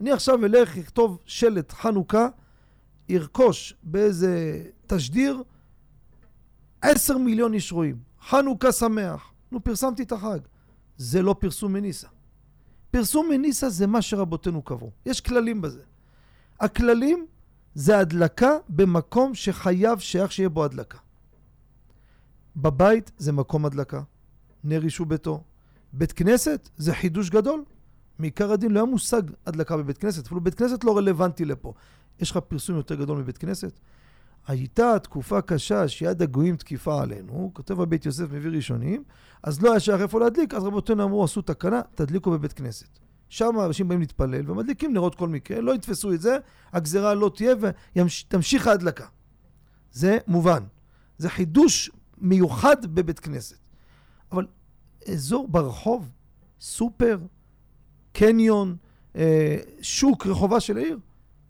[SPEAKER 2] אני עכשיו אלך, אכתוב שלט חנוכה, ירכוש באיזה תשדיר, עשר מיליון איש רואים. חנוכה שמח. נו, פרסמתי את החג. זה לא פרסום מניסה. פרסום מניסה זה מה שרבותינו קבעו. יש כללים בזה. הכללים זה הדלקה במקום שחייב שייך שיהיה בו הדלקה. בבית זה מקום הדלקה, נר יישוב ביתו. בית כנסת זה חידוש גדול. מעיקר הדין לא היה מושג הדלקה בבית כנסת, אפילו בית כנסת לא רלוונטי לפה. יש לך פרסום יותר גדול מבית כנסת? הייתה תקופה קשה שיד הגויים תקיפה עלינו, כותב הבית יוסף מביא ראשונים, אז לא היה שייך איפה להדליק, אז רבותינו אמרו, עשו תקנה, תדליקו בבית כנסת. שם אנשים באים להתפלל ומדליקים נרות כל מקרה, לא יתפסו את זה, הגזרה לא תהיה ותמשיך ההדלקה. זה מובן. זה חידוש מיוחד בבית כנסת. אבל אזור ברחוב, סופר, קניון, אה, שוק, רחובה של העיר,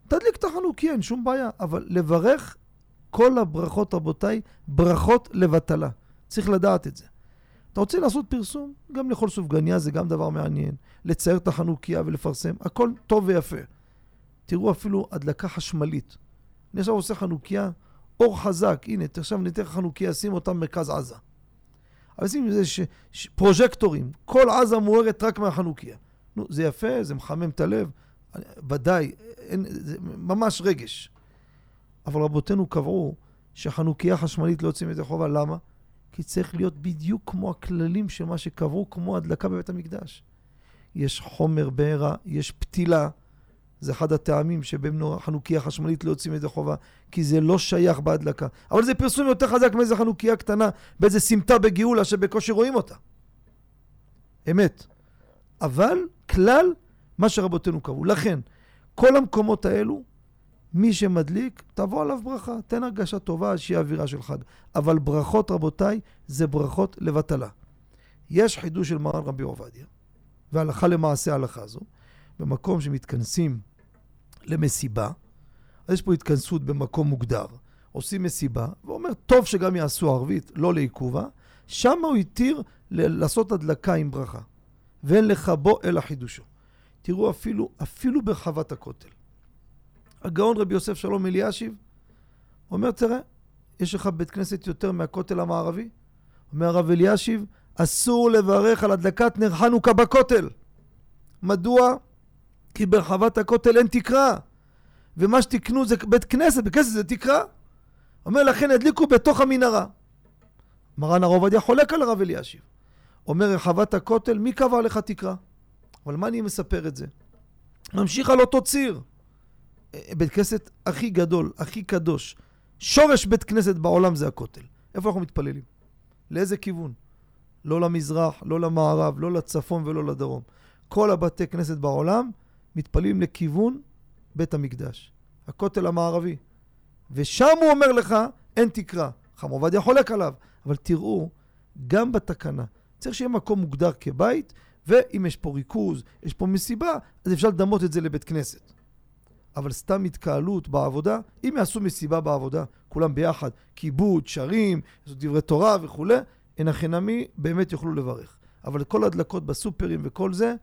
[SPEAKER 2] תדליק את החנוכיה, אין שום בעיה. אבל לברך, כל הברכות, רבותיי, ברכות לבטלה. צריך לדעת את זה. אתה רוצה לעשות פרסום? גם לאכול סופגניה זה גם דבר מעניין. לצייר את החנוכיה ולפרסם, הכל טוב ויפה. תראו אפילו הדלקה חשמלית. אני עכשיו עושה חנוכיה, אור חזק, הנה, עכשיו ניתן לך חנוכיה, שים אותה במרכז עזה. אבל שים איזה ש... ש... פרוז'קטורים, כל עזה מוארת רק מהחנוכיה. נו, זה יפה, זה מחמם את הלב, ודאי, אין, זה ממש רגש. אבל רבותינו קבעו שחנוכיה חשמלית לא יוצאים ידי חובה, למה? כי צריך להיות בדיוק כמו הכללים של מה שקבעו, כמו הדלקה בבית המקדש. יש חומר בעירה, יש פתילה, זה אחד הטעמים שבהם חנוכיה חשמלית לא יוצאים ידי חובה, כי זה לא שייך בהדלקה. אבל זה פרסום יותר חזק מאיזה חנוכיה קטנה, באיזה סמטה בגאולה שבקושי רואים אותה. אמת. אבל כלל מה שרבותינו קבעו. לכן, כל המקומות האלו, מי שמדליק, תבוא עליו ברכה. תן הרגשה טובה, שיהיה אווירה של חג. אבל ברכות, רבותיי, זה ברכות לבטלה. יש חידוש של מרן רבי עובדיה, והלכה למעשה ההלכה הזו, במקום שמתכנסים למסיבה, אז יש פה התכנסות במקום מוגדר, עושים מסיבה, ואומר, טוב שגם יעשו ערבית, לא לעיכובה, שם הוא התיר לעשות הדלקה עם ברכה. ואין לך בו אלא חידושו. תראו אפילו, אפילו ברחבת הכותל. הגאון רבי יוסף שלום אלישיב אומר, תראה, יש לך בית כנסת יותר מהכותל המערבי? אומר הרב אלישיב, אסור לברך על הדלקת נר חנוכה בכותל. מדוע? כי ברחבת הכותל אין תקרה. ומה שתקנו זה בית כנסת, בית כנסת זה תקרה. אומר, לכן הדליקו בתוך המנהרה. מרן הרב עובדיה חולק על הרב אלישיב. אומר רחבת הכותל, מי קבע לך תקרה? אבל מה אני מספר את זה? ממשיך על אותו ציר. בית כנסת הכי גדול, הכי קדוש, שורש בית כנסת בעולם זה הכותל. איפה אנחנו מתפללים? לאיזה כיוון? לא למזרח, לא למערב, לא לצפון ולא לדרום. כל הבתי כנסת בעולם מתפללים לכיוון בית המקדש, הכותל המערבי. ושם הוא אומר לך, אין תקרה. חם עובדיה חולק עליו, אבל תראו, גם בתקנה, צריך שיהיה מקום מוגדר כבית, ואם יש פה ריכוז, יש פה מסיבה, אז אפשר לדמות את זה לבית כנסת. אבל סתם התקהלות בעבודה, אם יעשו מסיבה בעבודה, כולם ביחד, כיבוד, שרים, דברי תורה וכולי, אין הכי נמי, באמת יוכלו לברך. אבל כל הדלקות בסופרים וכל זה,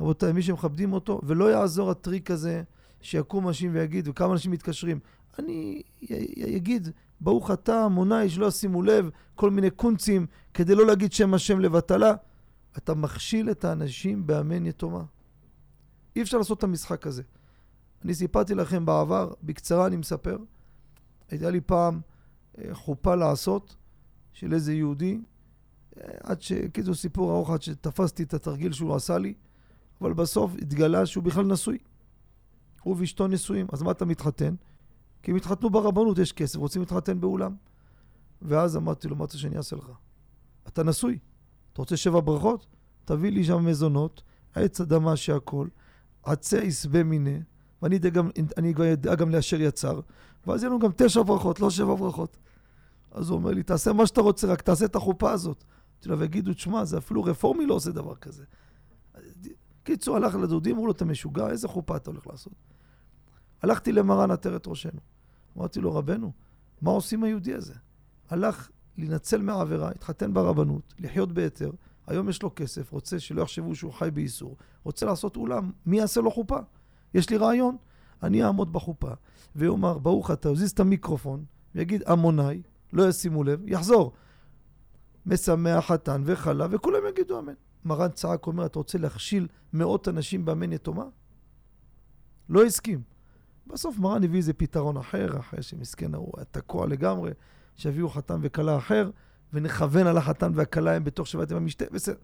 [SPEAKER 2] רבותיי, מי שמכבדים אותו, ולא יעזור הטריק הזה שיקום אנשים ויגיד, וכמה אנשים מתקשרים, אני אגיד, ברוך אתה, מונאי, שלא ישימו לב, כל מיני קונצים, כדי לא להגיד שם השם לבטלה. אתה מכשיל את האנשים באמן יתומה. אי אפשר לעשות את המשחק הזה. אני סיפרתי לכם בעבר, בקצרה אני מספר, הייתה לי פעם אה, חופה לעשות של איזה יהודי, אה, עד ש... כאילו סיפור ארוך, עד שתפסתי את התרגיל שהוא עשה לי, אבל בסוף התגלה שהוא בכלל נשוי. הוא ואשתו נשואים, אז מה אתה מתחתן? כי הם התחתנו ברבנות, יש כסף, רוצים להתחתן באולם. ואז אמרתי לו, מה אתה שאני אעשה לך? אתה נשוי, אתה רוצה שבע ברכות? תביא לי שם מזונות, עץ אדמה שהכל, עצי יסבה מיניה, ואני אדע גם, אדע גם לאשר יצר, ואז יהיו לנו גם תשע ברכות, לא שבע ברכות. אז הוא אומר לי, תעשה מה שאתה רוצה, רק תעשה את החופה הזאת. אמרתי לו, ויגידו, תשמע, זה אפילו רפורמי לא עושה דבר כזה. קיצור, הלך לדודים, אמרו לו, אתה משוגע, איזה חופה אתה הולך לעשות? הלכתי למרן עטרת ראשנו. אמרתי לו, רבנו, מה עושים היהודי הזה? הלך להינצל מהעבירה, התחתן ברבנות, לחיות בהיתר, היום יש לו כסף, רוצה שלא יחשבו שהוא חי באיסור, רוצה לעשות אולם, מי יעשה לו חופה? יש לי רעיון, אני אעמוד בחופה, ויאמר, ברוך אתה, יזיז את המיקרופון, ויגיד עמוני, לא ישימו לב, יחזור. משמח חתן וכלה, וכולם יגידו אמן. מרן צעק אומר, אתה רוצה להכשיל מאות אנשים באמן יתומה? לא הסכים. בסוף מרן הביא איזה פתרון אחר, אחרי שמסכן ההוא היה תקוע לגמרי, שיביאו חתן וכלה אחר, ונכוון על החתן והכלה הם בתוך שבעת ימי המשתה, בסדר.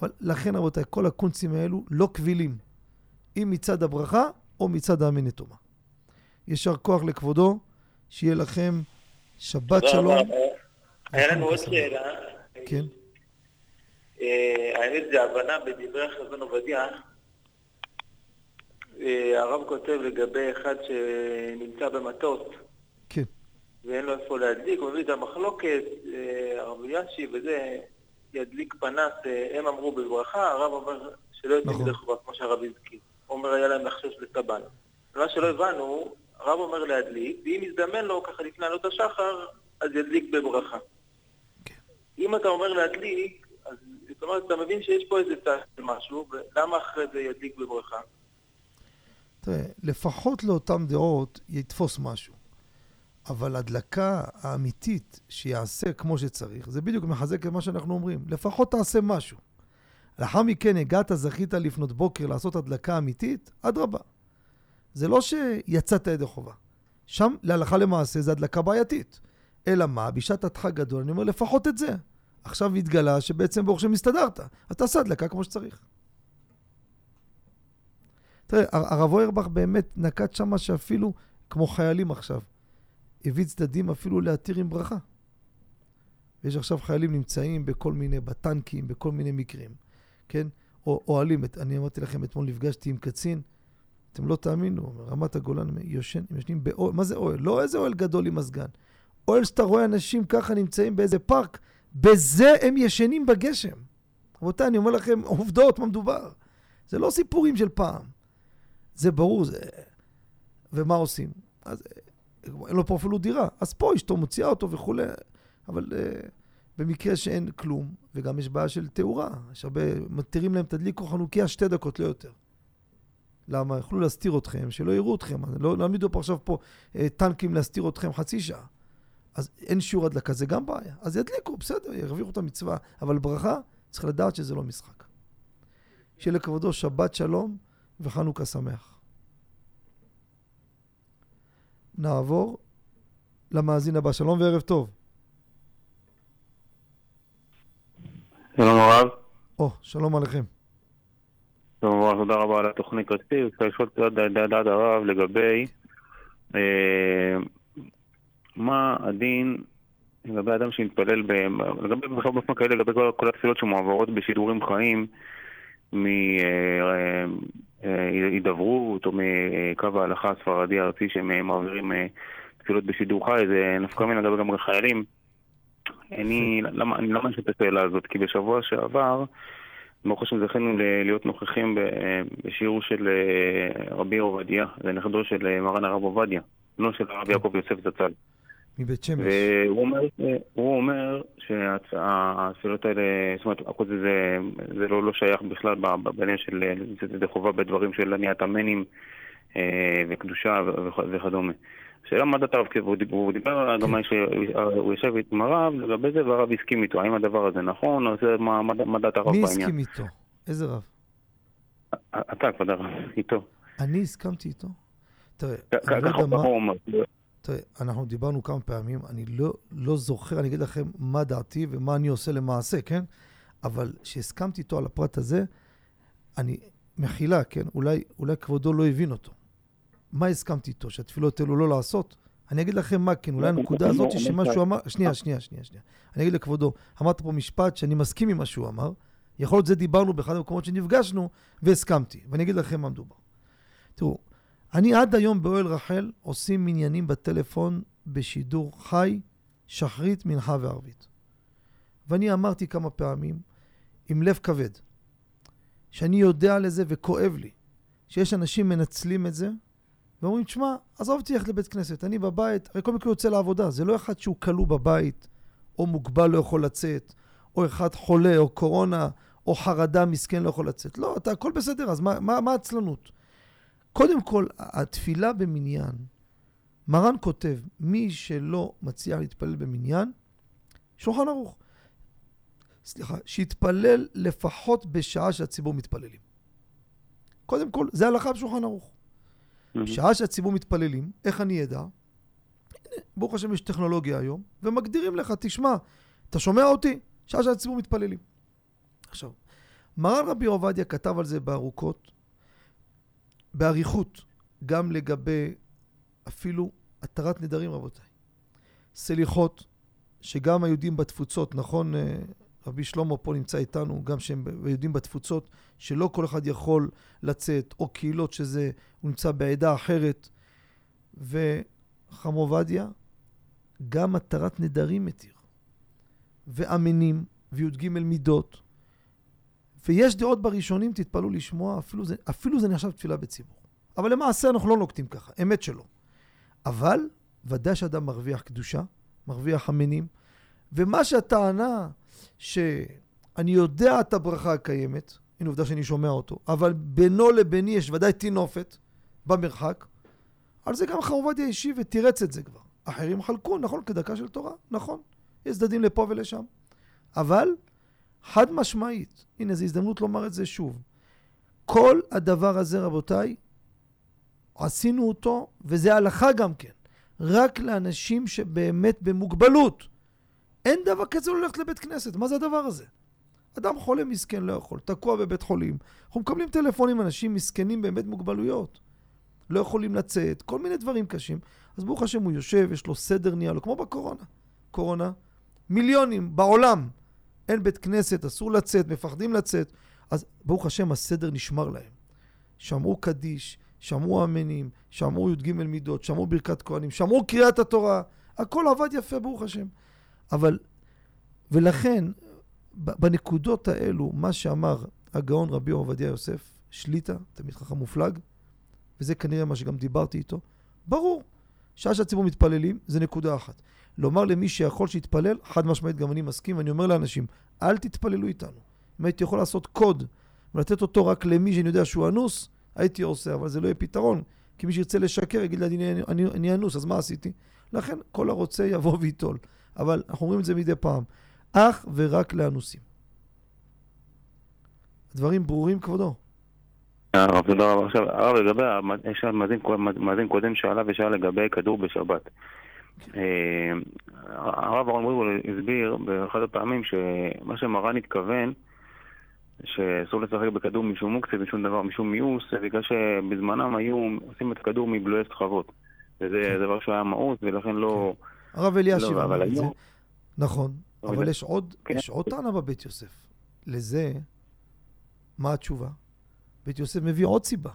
[SPEAKER 2] אבל לכן רבותיי, כל הקונצים האלו לא קבילים. אם מצד הברכה או מצד האמן יתומה. יישר כוח לכבודו, שיהיה לכם שבת שלום.
[SPEAKER 7] היה לנו עוד שאלה.
[SPEAKER 2] כן.
[SPEAKER 7] אה, האמת זה הבנה בדברי החזון עובדיה. אה, הרב כותב לגבי אחד שנמצא במטוס.
[SPEAKER 2] כן.
[SPEAKER 7] ואין לו איפה להדליק, הוא מביא את המחלוקת, אה, הרב אלישי וזה, ידליק פנס, הם אמרו בברכה, הרב אומר שלא יוצא
[SPEAKER 2] נכון.
[SPEAKER 7] מזה חובה, כמו שהרב הזכיר. אומר, היה להם לחשוש לסבן. מה שלא הבנו, הרב אומר להדליק, ואם יזדמן לו ככה לפני עלות השחר, אז ידליק בברכה.
[SPEAKER 2] כן.
[SPEAKER 7] אם אתה אומר להדליק, אז זאת אומרת, אתה מבין שיש פה איזה צד של משהו, ולמה אחרי זה ידליק בברכה?
[SPEAKER 2] תראה, לפחות לאותן דעות יתפוס משהו. אבל הדלקה האמיתית שיעשה כמו שצריך, זה בדיוק מחזק את מה שאנחנו אומרים. לפחות תעשה משהו. לאחר מכן הגעת, זכית לפנות בוקר לעשות הדלקה אמיתית, אדרבה. זה לא שיצאת ידי חובה. שם, להלכה למעשה, זה הדלקה בעייתית. אלא מה? בשעת הדחק גדול, אני אומר, לפחות את זה. עכשיו התגלה שבעצם ברוך השם הסתדרת. אז תעשה הדלקה כמו שצריך. תראה, הרב אוירבך באמת נקט שמה שאפילו, כמו חיילים עכשיו, הביא צדדים אפילו להתיר עם ברכה. ויש עכשיו חיילים נמצאים בכל מיני, בטנקים, בכל מיני מקרים, כן? או אוהלים, אני אמרתי לכם, אתמול נפגשתי עם קצין, אתם לא תאמינו, רמת הגולן יושן, הם ישנים באוהל, מה זה אוהל? לא איזה אוהל גדול עם מזגן. אוהל שאתה רואה אנשים ככה נמצאים באיזה פארק, בזה הם ישנים בגשם. רבותיי, אני אומר לכם עובדות, מה מדובר. זה לא סיפורים של פעם. זה ברור, זה... ומה עושים? אז אין לו פה אפילו דירה. אז פה אשתו מוציאה אותו וכולי. אבל uh, במקרה שאין כלום, וגם יש בעיה של תאורה, יש הרבה, מתירים להם תדליקו חנוכיה שתי דקות, לא יותר. למה? יכלו להסתיר אתכם, שלא יראו אתכם. לא נעמידו פה עכשיו פה uh, טנקים להסתיר אתכם חצי שעה. אז אין שיעור הדלקה, זה גם בעיה. אז ידליקו, בסדר, ירוויחו את המצווה. אבל ברכה, צריך לדעת שזה לא משחק. שיהיה לכבודו שבת שלום וחנוכה שמח. נעבור למאזין הבא. שלום וערב טוב.
[SPEAKER 8] שלום הרב.
[SPEAKER 2] או, שלום עליכם.
[SPEAKER 8] שלום הרב, תודה רבה על התוכנית. רציתי לשאול את דעת הרב לגבי אה, מה הדין לגבי אדם שמתפלל. לגבי בכלל באופן כאלה, לגבי כל, התפילות שמועברות בשידורים חיים מהידברות או מקו ההלכה הספרדי הארצי שהם מעבירים אה, תפילות בשידור חי, זה נפקא מן לגבי גם חיילים. אני, למה, אני אני שואל את השאלה הזאת? כי בשבוע שעבר, ברוך השם זכינו להיות נוכחים בשיעור של אה, רבי עובדיה, זה נכדו של אה, מרן הרב עובדיה, בנו של הרב יעקב יוסף זצ"ל.
[SPEAKER 2] מבית שמש.
[SPEAKER 8] והוא אומר, הוא אומר שהתפילות האלה, זאת אומרת, הכל זה, זה, זה לא, לא שייך בכלל בעניין של, זה, זה חובה בדברים של עניית המנים אה, וקדושה וכדומה. דעת הרב, והוא דיבר גם שהוא יושב עם הרב לגבי זה והרב הסכים איתו, האם הדבר הזה נכון, או זה מה דעת הרב בעניין?
[SPEAKER 2] מי הסכים איתו? איזה רב?
[SPEAKER 8] אתה, כבוד הרב, איתו.
[SPEAKER 2] אני הסכמתי איתו? תראה, אני לא יודע מה... תראה, אנחנו דיברנו כמה פעמים, אני לא, לא זוכר, אני אגיד לכם מה דעתי ומה אני עושה למעשה, כן? אבל כשהסכמתי איתו על הפרט הזה, אני, מחילה, כן? אולי, אולי כבודו לא הבין אותו. מה הסכמתי איתו? שהתפילות האלו לא לעשות? אני אגיד לכם מה כן, אולי הנקודה הזאת שמה שהוא אמר... שנייה, שנייה, שנייה, שנייה. אני אגיד לכבודו, אמרת פה משפט שאני מסכים עם מה שהוא אמר. יכול להיות זה דיברנו באחד המקומות שנפגשנו, והסכמתי. ואני אגיד לכם מה מדובר. תראו, אני עד היום באוהל רחל עושים מניינים בטלפון בשידור חי, שחרית, מנחה וערבית. ואני אמרתי כמה פעמים, עם לב כבד, שאני יודע לזה וכואב לי, שיש אנשים מנצלים את זה, ואומרים, תשמע, עזוב אותי ללכת לבית כנסת, אני בבית, הרי כל מקרה יוצא לעבודה, זה לא אחד שהוא כלוא בבית, או מוגבל לא יכול לצאת, או אחד חולה, או קורונה, או חרדה, מסכן לא יכול לצאת. לא, אתה, הכל בסדר, אז מה העצלנות? קודם כל, התפילה במניין, מרן כותב, מי שלא מצליח להתפלל במניין, שולחן ערוך. סליחה, שיתפלל לפחות בשעה שהציבור מתפללים. קודם כל, זה הלכה בשולחן ערוך. בשעה שהציבור מתפללים, איך אני אדע? ברוך השם יש טכנולוגיה היום, ומגדירים לך, תשמע, אתה שומע אותי? שעה שהציבור מתפללים. עכשיו, מרן רבי עובדיה כתב על זה בארוכות, באריכות, גם לגבי אפילו התרת נדרים, רבותיי. סליחות, שגם היהודים בתפוצות, נכון, אה, רבי שלמה פה נמצא איתנו, גם שהם יהודים בתפוצות, שלא כל אחד יכול לצאת, או קהילות שזה, הוא נמצא בעדה אחרת. וחם עובדיה, גם התרת נדרים מתיר. ואמנים, וי"ג מידות. ויש דעות בראשונים, תתפלאו לשמוע, אפילו זה, אפילו זה נחשב תפילה בציבור. אבל למעשה אנחנו לא נוקטים ככה, אמת שלא. אבל ודאי שאדם מרוויח קדושה, מרוויח אמנים, ומה שהטענה שאני יודע את הברכה הקיימת, הנה עובדה שאני שומע אותו, אבל בינו לביני יש ודאי טינופת במרחק, על זה גם חר עובדיה השיב ותירץ את זה כבר. אחרים חלקו, נכון, כדקה של תורה, נכון. יש צדדים לפה ולשם. אבל חד משמעית, הנה זו הזדמנות לומר את זה שוב. כל הדבר הזה, רבותיי, עשינו אותו, וזה הלכה גם כן, רק לאנשים שבאמת במוגבלות. אין דבר כזה ללכת לבית כנסת, מה זה הדבר הזה? אדם חולה מסכן לא יכול, תקוע בבית חולים. אנחנו מקבלים טלפונים, אנשים מסכנים באמת מוגבלויות. לא יכולים לצאת, כל מיני דברים קשים. אז ברוך השם הוא יושב, יש לו סדר נהיה לו, כמו בקורונה. קורונה, מיליונים בעולם. אין בית כנסת, אסור לצאת, מפחדים לצאת. אז ברוך השם הסדר נשמר להם. שמעו קדיש, שמעו אמנים, שמעו י"ג מידות, שמעו ברכת כהנים, שמעו קריאת התורה. הכל עבד יפה, ברוך השם. אבל, ולכן, בנקודות האלו, מה שאמר הגאון רבי עובדיה יוסף, שליטה, תלמיד חכם מופלג, וזה כנראה מה שגם דיברתי איתו, ברור, שעה שהציבור מתפללים, זה נקודה אחת. לומר למי שיכול שיתפלל, חד משמעית גם אני מסכים, ואני אומר לאנשים, אל תתפללו איתנו. אם הייתי יכול לעשות קוד ולתת אותו רק למי שאני יודע שהוא אנוס, הייתי עושה, אבל זה לא יהיה פתרון. כי מי שירצה לשקר יגיד לי, אני, אני, אני אנוס, אז מה עשיתי? לכן, כל הרוצה יבוא וייטול. אבל אנחנו אומרים את זה מדי פעם. אך ורק לאנוסים. דברים ברורים, כבודו.
[SPEAKER 8] הרב, תודה רבה. עכשיו, הרב, לגבי, יש מאזין קודם שאלה ושאלה לגבי כדור בשבת. אה, הרב אהרון בריבול הסביר באחד הפעמים שמה שמרן התכוון שאסור לשחק בכדור משום מוקצה, משום דבר, משום מיאוס, בגלל שבזמנם היו עושים את הכדור מבלועי סחבות. וזה כן. דבר שהיה מאוס, ולכן לא...
[SPEAKER 2] הרב אלישיב לא, אמר את זה. נכון,
[SPEAKER 8] אבל
[SPEAKER 2] יש עוד,
[SPEAKER 8] כן.
[SPEAKER 2] יש עוד טענה בבית יוסף. לזה, מה התשובה? בית יוסף מביא עוד סיבה.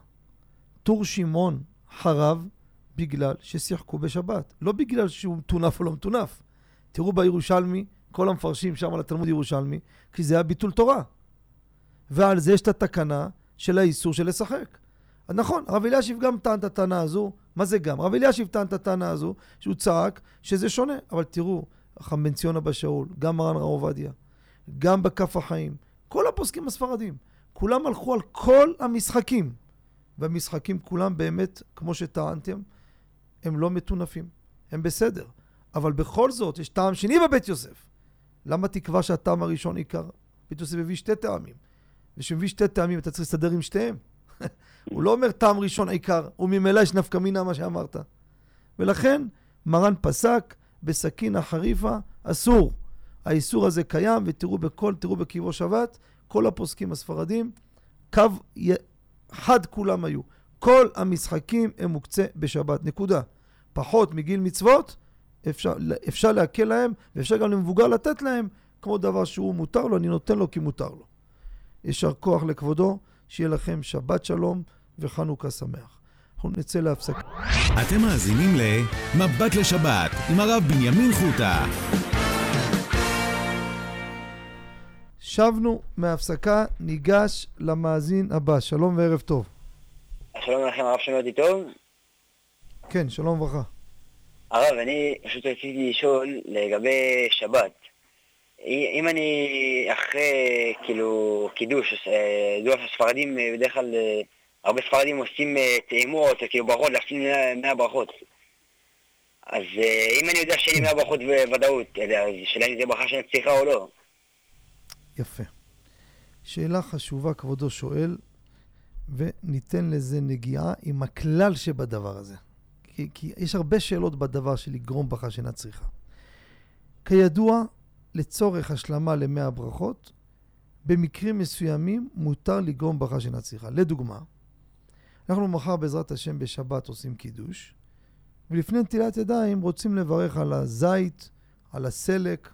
[SPEAKER 2] טור שמעון חרב בגלל ששיחקו בשבת, לא בגלל שהוא מטונף או לא מטונף. תראו בירושלמי, כל המפרשים שם על התלמוד ירושלמי, כי זה היה ביטול תורה. ועל זה יש את התקנה של האיסור של לשחק. נכון, הרב אלישיב גם טען את הטענה הזו, מה זה גם? הרב אלישיב טען את הטענה הזו, שהוא צעק שזה שונה. אבל תראו, חכם בן ציון אבא שאול, גם מרן הרב עובדיה, גם בכף החיים, כל הפוסקים הספרדים, כולם הלכו על כל המשחקים. והמשחקים כולם באמת, כמו שטענתם, הם לא מטונפים, הם בסדר. אבל בכל זאת, יש טעם שני בבית יוסף. למה תקבע שהטעם הראשון עיקר? בית יוסף הביא שתי טעמים. וכשמביא שתי טעמים אתה צריך להסתדר עם שתיהם. (laughs) הוא לא אומר טעם ראשון עיקר, וממילא יש נפקא מינה מה שאמרת. ולכן מרן פסק בסכין החריפה אסור. האיסור הזה קיים, ותראו בכל, תראו בקברו שבת, כל הפוסקים הספרדים, קו י... חד כולם היו. כל המשחקים הם מוקצה בשבת, נקודה. פחות מגיל מצוות, אפשר, אפשר להקל להם, ואפשר גם למבוגר לתת להם, כמו דבר שהוא מותר לו, אני נותן לו כי מותר לו. יישר כוח לכבודו, שיהיה לכם שבת שלום וחנוכה שמח. אנחנו נצא להפסקה.
[SPEAKER 1] אתם מאזינים ל"מבט לשבת" עם הרב בנימין חוטה.
[SPEAKER 2] שבנו מההפסקה, ניגש למאזין הבא. שלום וערב טוב.
[SPEAKER 9] שלום לכם, הרב שומע אותי טוב?
[SPEAKER 2] כן, שלום וברכה.
[SPEAKER 9] הרב, אני פשוט רציתי לשאול לגבי שבת. אם אני אחרי, כאילו, קידוש, אה, ידוע שהספרדים אה, בדרך כלל, אה, הרבה ספרדים עושים אה, טעימות, אה, כאילו ברכות, להפסיד 100 ברכות. אז אה, אם אני יודע שאין לי 100 ברכות בוודאות, אה, אז השאלה אם זה ברכה שאני צריכה או לא.
[SPEAKER 2] יפה. שאלה חשובה, כבודו שואל, וניתן לזה נגיעה עם הכלל שבדבר הזה. כי, כי יש הרבה שאלות בדבר של לגרום ברכה שאינה צריכה. כידוע, לצורך השלמה למאה ברכות, במקרים מסוימים מותר לגרום ברכה שאינה צריכה. לדוגמה, אנחנו מחר בעזרת השם בשבת עושים קידוש, ולפני נטילת ידיים רוצים לברך על הזית, על הסלק,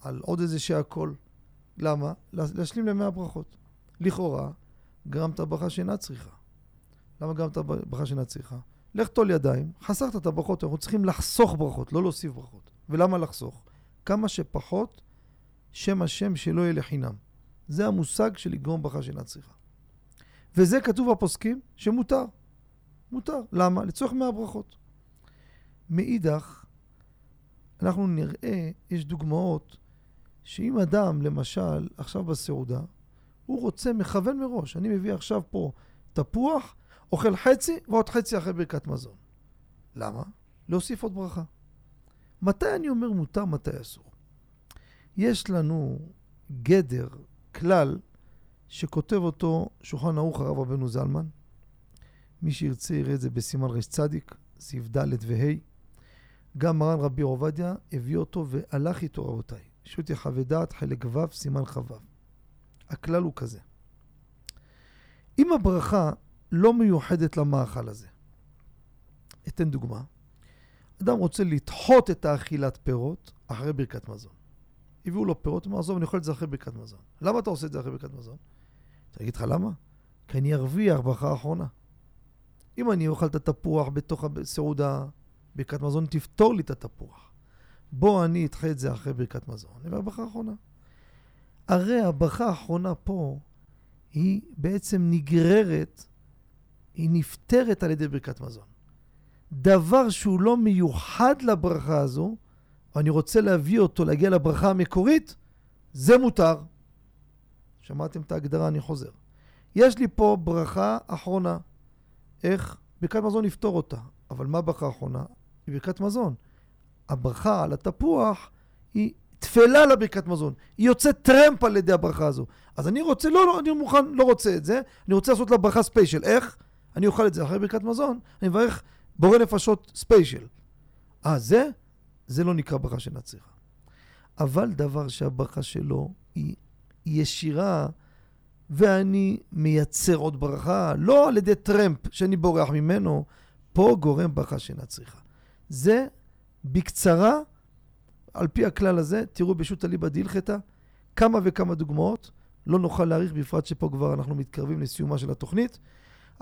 [SPEAKER 2] על עוד איזה שהכל. למה? להשלים למאה ברכות. לכאורה, גרמת ברכה שאינה צריכה. למה גרמת ברכה שאינה צריכה? לך טול ידיים, חסכת את הברכות, אנחנו צריכים לחסוך ברכות, לא להוסיף ברכות. ולמה לחסוך? כמה שפחות שם השם שלא יהיה לחינם. זה המושג של לגרום ברכה שאינה צריכה. וזה כתוב בפוסקים שמותר. מותר. למה? לצורך מאה ברכות. מאידך, אנחנו נראה, יש דוגמאות, שאם אדם, למשל, עכשיו בסעודה, הוא רוצה, מכוון מראש, אני מביא עכשיו פה תפוח, אוכל חצי ועוד חצי אחרי ברכת מזון. למה? להוסיף עוד ברכה. מתי אני אומר מותר, מתי אסור? יש לנו גדר, כלל, שכותב אותו שולחן ערוך הרב רבנו זלמן. מי שירצה יראה את זה בסימן רצ, סעיף ד' וה'. גם מרן רבי עובדיה הביא אותו והלך איתו רבותיי. שו"ת יחווה דעת, חלק ו', סימן כ"ו. הכלל הוא כזה. אם הברכה לא מיוחדת למאכל הזה, אתן דוגמה. אדם רוצה לדחות את האכילת פירות אחרי ברכת מזון. הביאו לו פירות, הוא אומר, עזוב, אני אוכל את זה אחרי ברכת מזון. למה אתה עושה את זה אחרי ברכת מזון? אני אגיד לך למה? כי אני ארוויח ברכה האחרונה. אם אני אוכל את התפוח בתוך הסעודה, ברכת מזון תפתור לי את התפוח. בוא אני אדחה את זה אחרי ברכת מזון, אני ברכה האחרונה. הרי הברכה האחרונה פה היא בעצם נגררת, היא נפתרת על ידי ברכת מזון. דבר שהוא לא מיוחד לברכה הזו, ואני רוצה להביא אותו, להגיע לברכה המקורית, זה מותר. שמעתם את ההגדרה, אני חוזר. יש לי פה ברכה אחרונה. איך? ברכת מזון נפתור אותה. אבל מה ברכה אחרונה? היא ברכת מזון. הברכה על התפוח היא טפלה לברכת מזון. היא יוצאת טרמפ על ידי הברכה הזו. אז אני רוצה, לא, לא, אני מוכן, לא רוצה את זה, אני רוצה לעשות לה ברכה special. איך? אני אוכל את זה אחרי ברכת מזון, אני מברך בורא נפשות special. אה, זה? זה לא נקרא ברכה שאינה צריכה. אבל דבר שהברכה שלו היא ישירה, ואני מייצר עוד ברכה, לא על ידי טרמפ שאני בורח ממנו, פה גורם ברכה שאינה צריכה. זה בקצרה על פי הכלל הזה, תראו בשו"ת אליבא דהלכתא, כמה וכמה דוגמאות. לא נוכל להאריך, בפרט שפה כבר אנחנו מתקרבים לסיומה של התוכנית,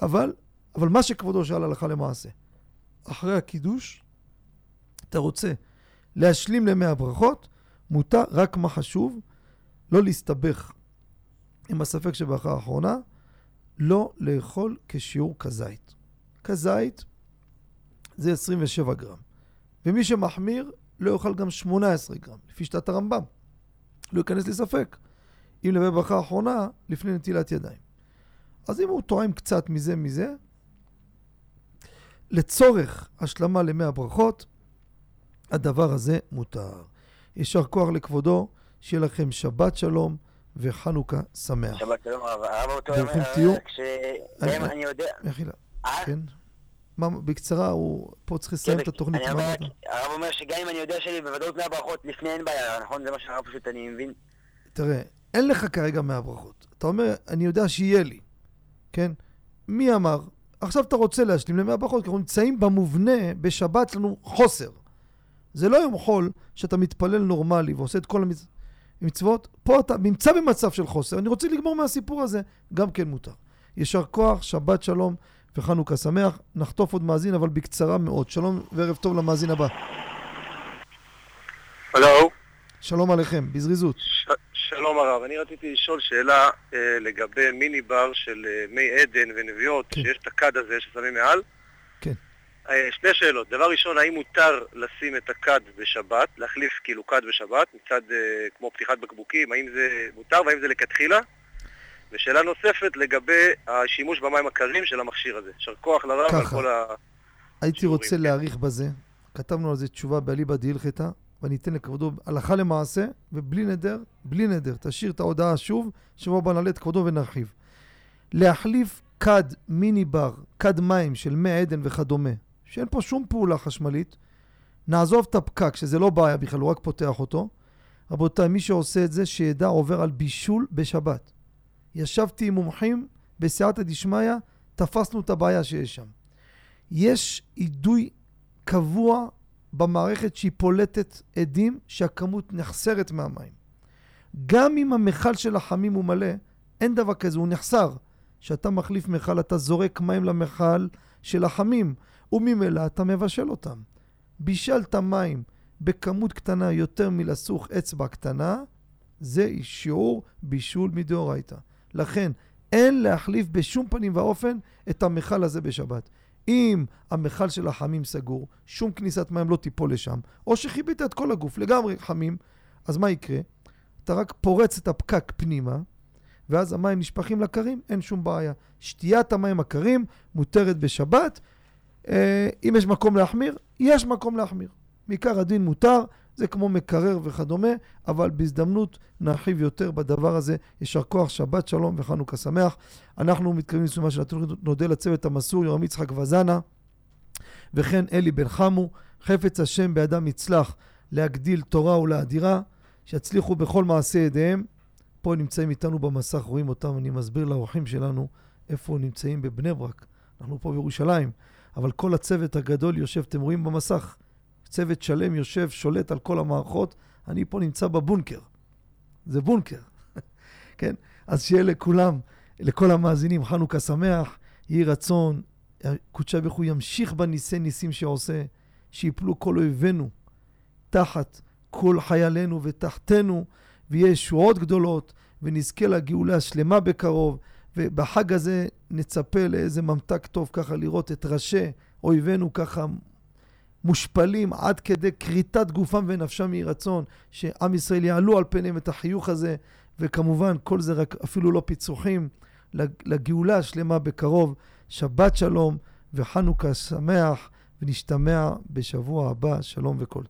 [SPEAKER 2] אבל, אבל מה שכבודו שאל הלכה למעשה. אחרי הקידוש, אתה רוצה להשלים למי הברכות, מותר רק מה חשוב, לא להסתבך עם הספק שברכה האחרונה, לא לאכול כשיעור כזית. כזית זה 27 גרם, ומי שמחמיר לא יאכל גם 18 גרם, לפי שיטת הרמב"ם. לא ייכנס לספק. אם לבי ברכה האחרונה, לפני נטילת ידיים. אז אם הוא תואם קצת מזה מזה, לצורך השלמה למי הברכות, הדבר הזה מותר. יישר כוח לכבודו, שיהיה לכם שבת שלום וחנוכה שמח.
[SPEAKER 9] שבת שלום הרב. אותו אומר,
[SPEAKER 2] תהיו.
[SPEAKER 9] כשגם אני יודע...
[SPEAKER 2] מחילה,
[SPEAKER 9] אה?
[SPEAKER 2] כן? מה, בקצרה, הוא פה צריך לסיים את התוכנית.
[SPEAKER 9] הרב אומר שגם אם אני יודע שלי בוודאות מהברכות לפני אין בעיה, נכון? זה מה שהרב פשוט אני מבין.
[SPEAKER 2] תראה, אין לך כרגע מהברכות. אתה אומר, אני יודע שיהיה לי, כן? מי אמר? עכשיו אתה רוצה להשלים למאה ברכות, כי אנחנו נמצאים במובנה, בשבת יש לנו חוסר. זה לא יום חול שאתה מתפלל נורמלי ועושה את כל המצ- המצוות. פה אתה נמצא במצב של חוסר, אני רוצה לגמור מהסיפור הזה, גם כן מותר. יישר כוח, שבת שלום וחנוכה שמח. נחטוף עוד מאזין, אבל בקצרה מאוד. שלום וערב טוב למאזין הבא.
[SPEAKER 10] הלו,
[SPEAKER 2] שלום עליכם, בזריזות.
[SPEAKER 10] ש- שלום הרב. אני רציתי לשאול שאלה אה, לגבי מיני בר של אה, מי עדן ונביאות,
[SPEAKER 2] כן.
[SPEAKER 10] שיש את הכד הזה ששמים מעל. אה, שני שאלות. דבר ראשון, האם מותר לשים את הכד בשבת, להחליף כאילו כד בשבת, מצד אה, כמו פתיחת בקבוקים, האם זה מותר והאם זה לכתחילה? ושאלה נוספת לגבי השימוש במים הקרים של המכשיר הזה. יישר כוח לרב על. כל ה...
[SPEAKER 2] הייתי רוצה
[SPEAKER 10] כן.
[SPEAKER 2] להאריך בזה. כתבנו על זה תשובה באליבא דהלכתא, ואני אתן לכבודו הלכה למעשה, ובלי נדר, בלי נדר, תשאיר את ההודעה שוב, שבוע הבא נעלה את כבודו ונרחיב. להחליף כד מיני בר, כד מים של מי עדן וכדומה, שאין פה שום פעולה חשמלית, נעזוב את הפקק, שזה לא בעיה בכלל, הוא רק פותח אותו. רבותיי, מי שעושה את זה, שידע עובר על בישול בשבת. ישבתי עם מומחים בסייעתא דשמיא, תפסנו את הבעיה שיש שם. יש אידוי קבוע במערכת שהיא פולטת עדים שהכמות נחסרת מהמים. גם אם המכל של החמים הוא מלא, אין דבר כזה, הוא נחסר. כשאתה מחליף מכל, אתה זורק מים למכל של החמים, וממילא אתה מבשל אותם. בישלת מים בכמות קטנה יותר מלסוך אצבע קטנה, זה שיעור בישול מדאורייתא. לכן, אין להחליף בשום פנים ואופן את המכל הזה בשבת. אם המכל של החמים סגור, שום כניסת מים לא תיפול לשם, או שחיבית את כל הגוף לגמרי חמים, אז מה יקרה? אתה רק פורץ את הפקק פנימה, ואז המים נשפכים לקרים, אין שום בעיה. שתיית המים הקרים מותרת בשבת. אה, אם יש מקום להחמיר, יש מקום להחמיר. מעיקר הדין מותר, זה כמו מקרר וכדומה, אבל בהזדמנות נרחיב יותר בדבר הזה. יישר כוח, שבת שלום וחנוכה שמח. אנחנו מתקרבים לסיומה של התוכנית, נודה לצוות המסור, יורם יצחק וזנה, וכן אלי בן חמו, חפץ השם בידם יצלח להגדיל תורה ולאדירה, שיצליחו בכל מעשה ידיהם. פה נמצאים איתנו במסך, רואים אותם, אני מסביר לאורחים שלנו איפה נמצאים בבני ברק. אנחנו פה בירושלים, אבל כל הצוות הגדול יושב, אתם רואים במסך, צוות שלם יושב, שולט על כל המערכות, אני פה נמצא בבונקר. זה בונקר, (laughs) כן? אז שיהיה לכולם, לכל המאזינים, חנוכה שמח, יהי רצון, קודשא ברוך הוא ימשיך בניסי ניסים שעושה, שיפלו כל אויבינו תחת כל חיילינו ותחתנו, ויהיה ישועות גדולות, ונזכה לגאולה השלמה בקרוב, ובחג הזה נצפה לאיזה ממתק טוב ככה לראות את ראשי אויבינו ככה מושפלים עד כדי כריתת גופם ונפשם יהי רצון, שעם ישראל יעלו על פניהם את החיוך הזה, וכמובן כל זה רק אפילו לא פיצוחים, לגאולה השלמה בקרוב. שבת שלום וחנוכה שמח, ונשתמע בשבוע הבא, שלום וכל טוב.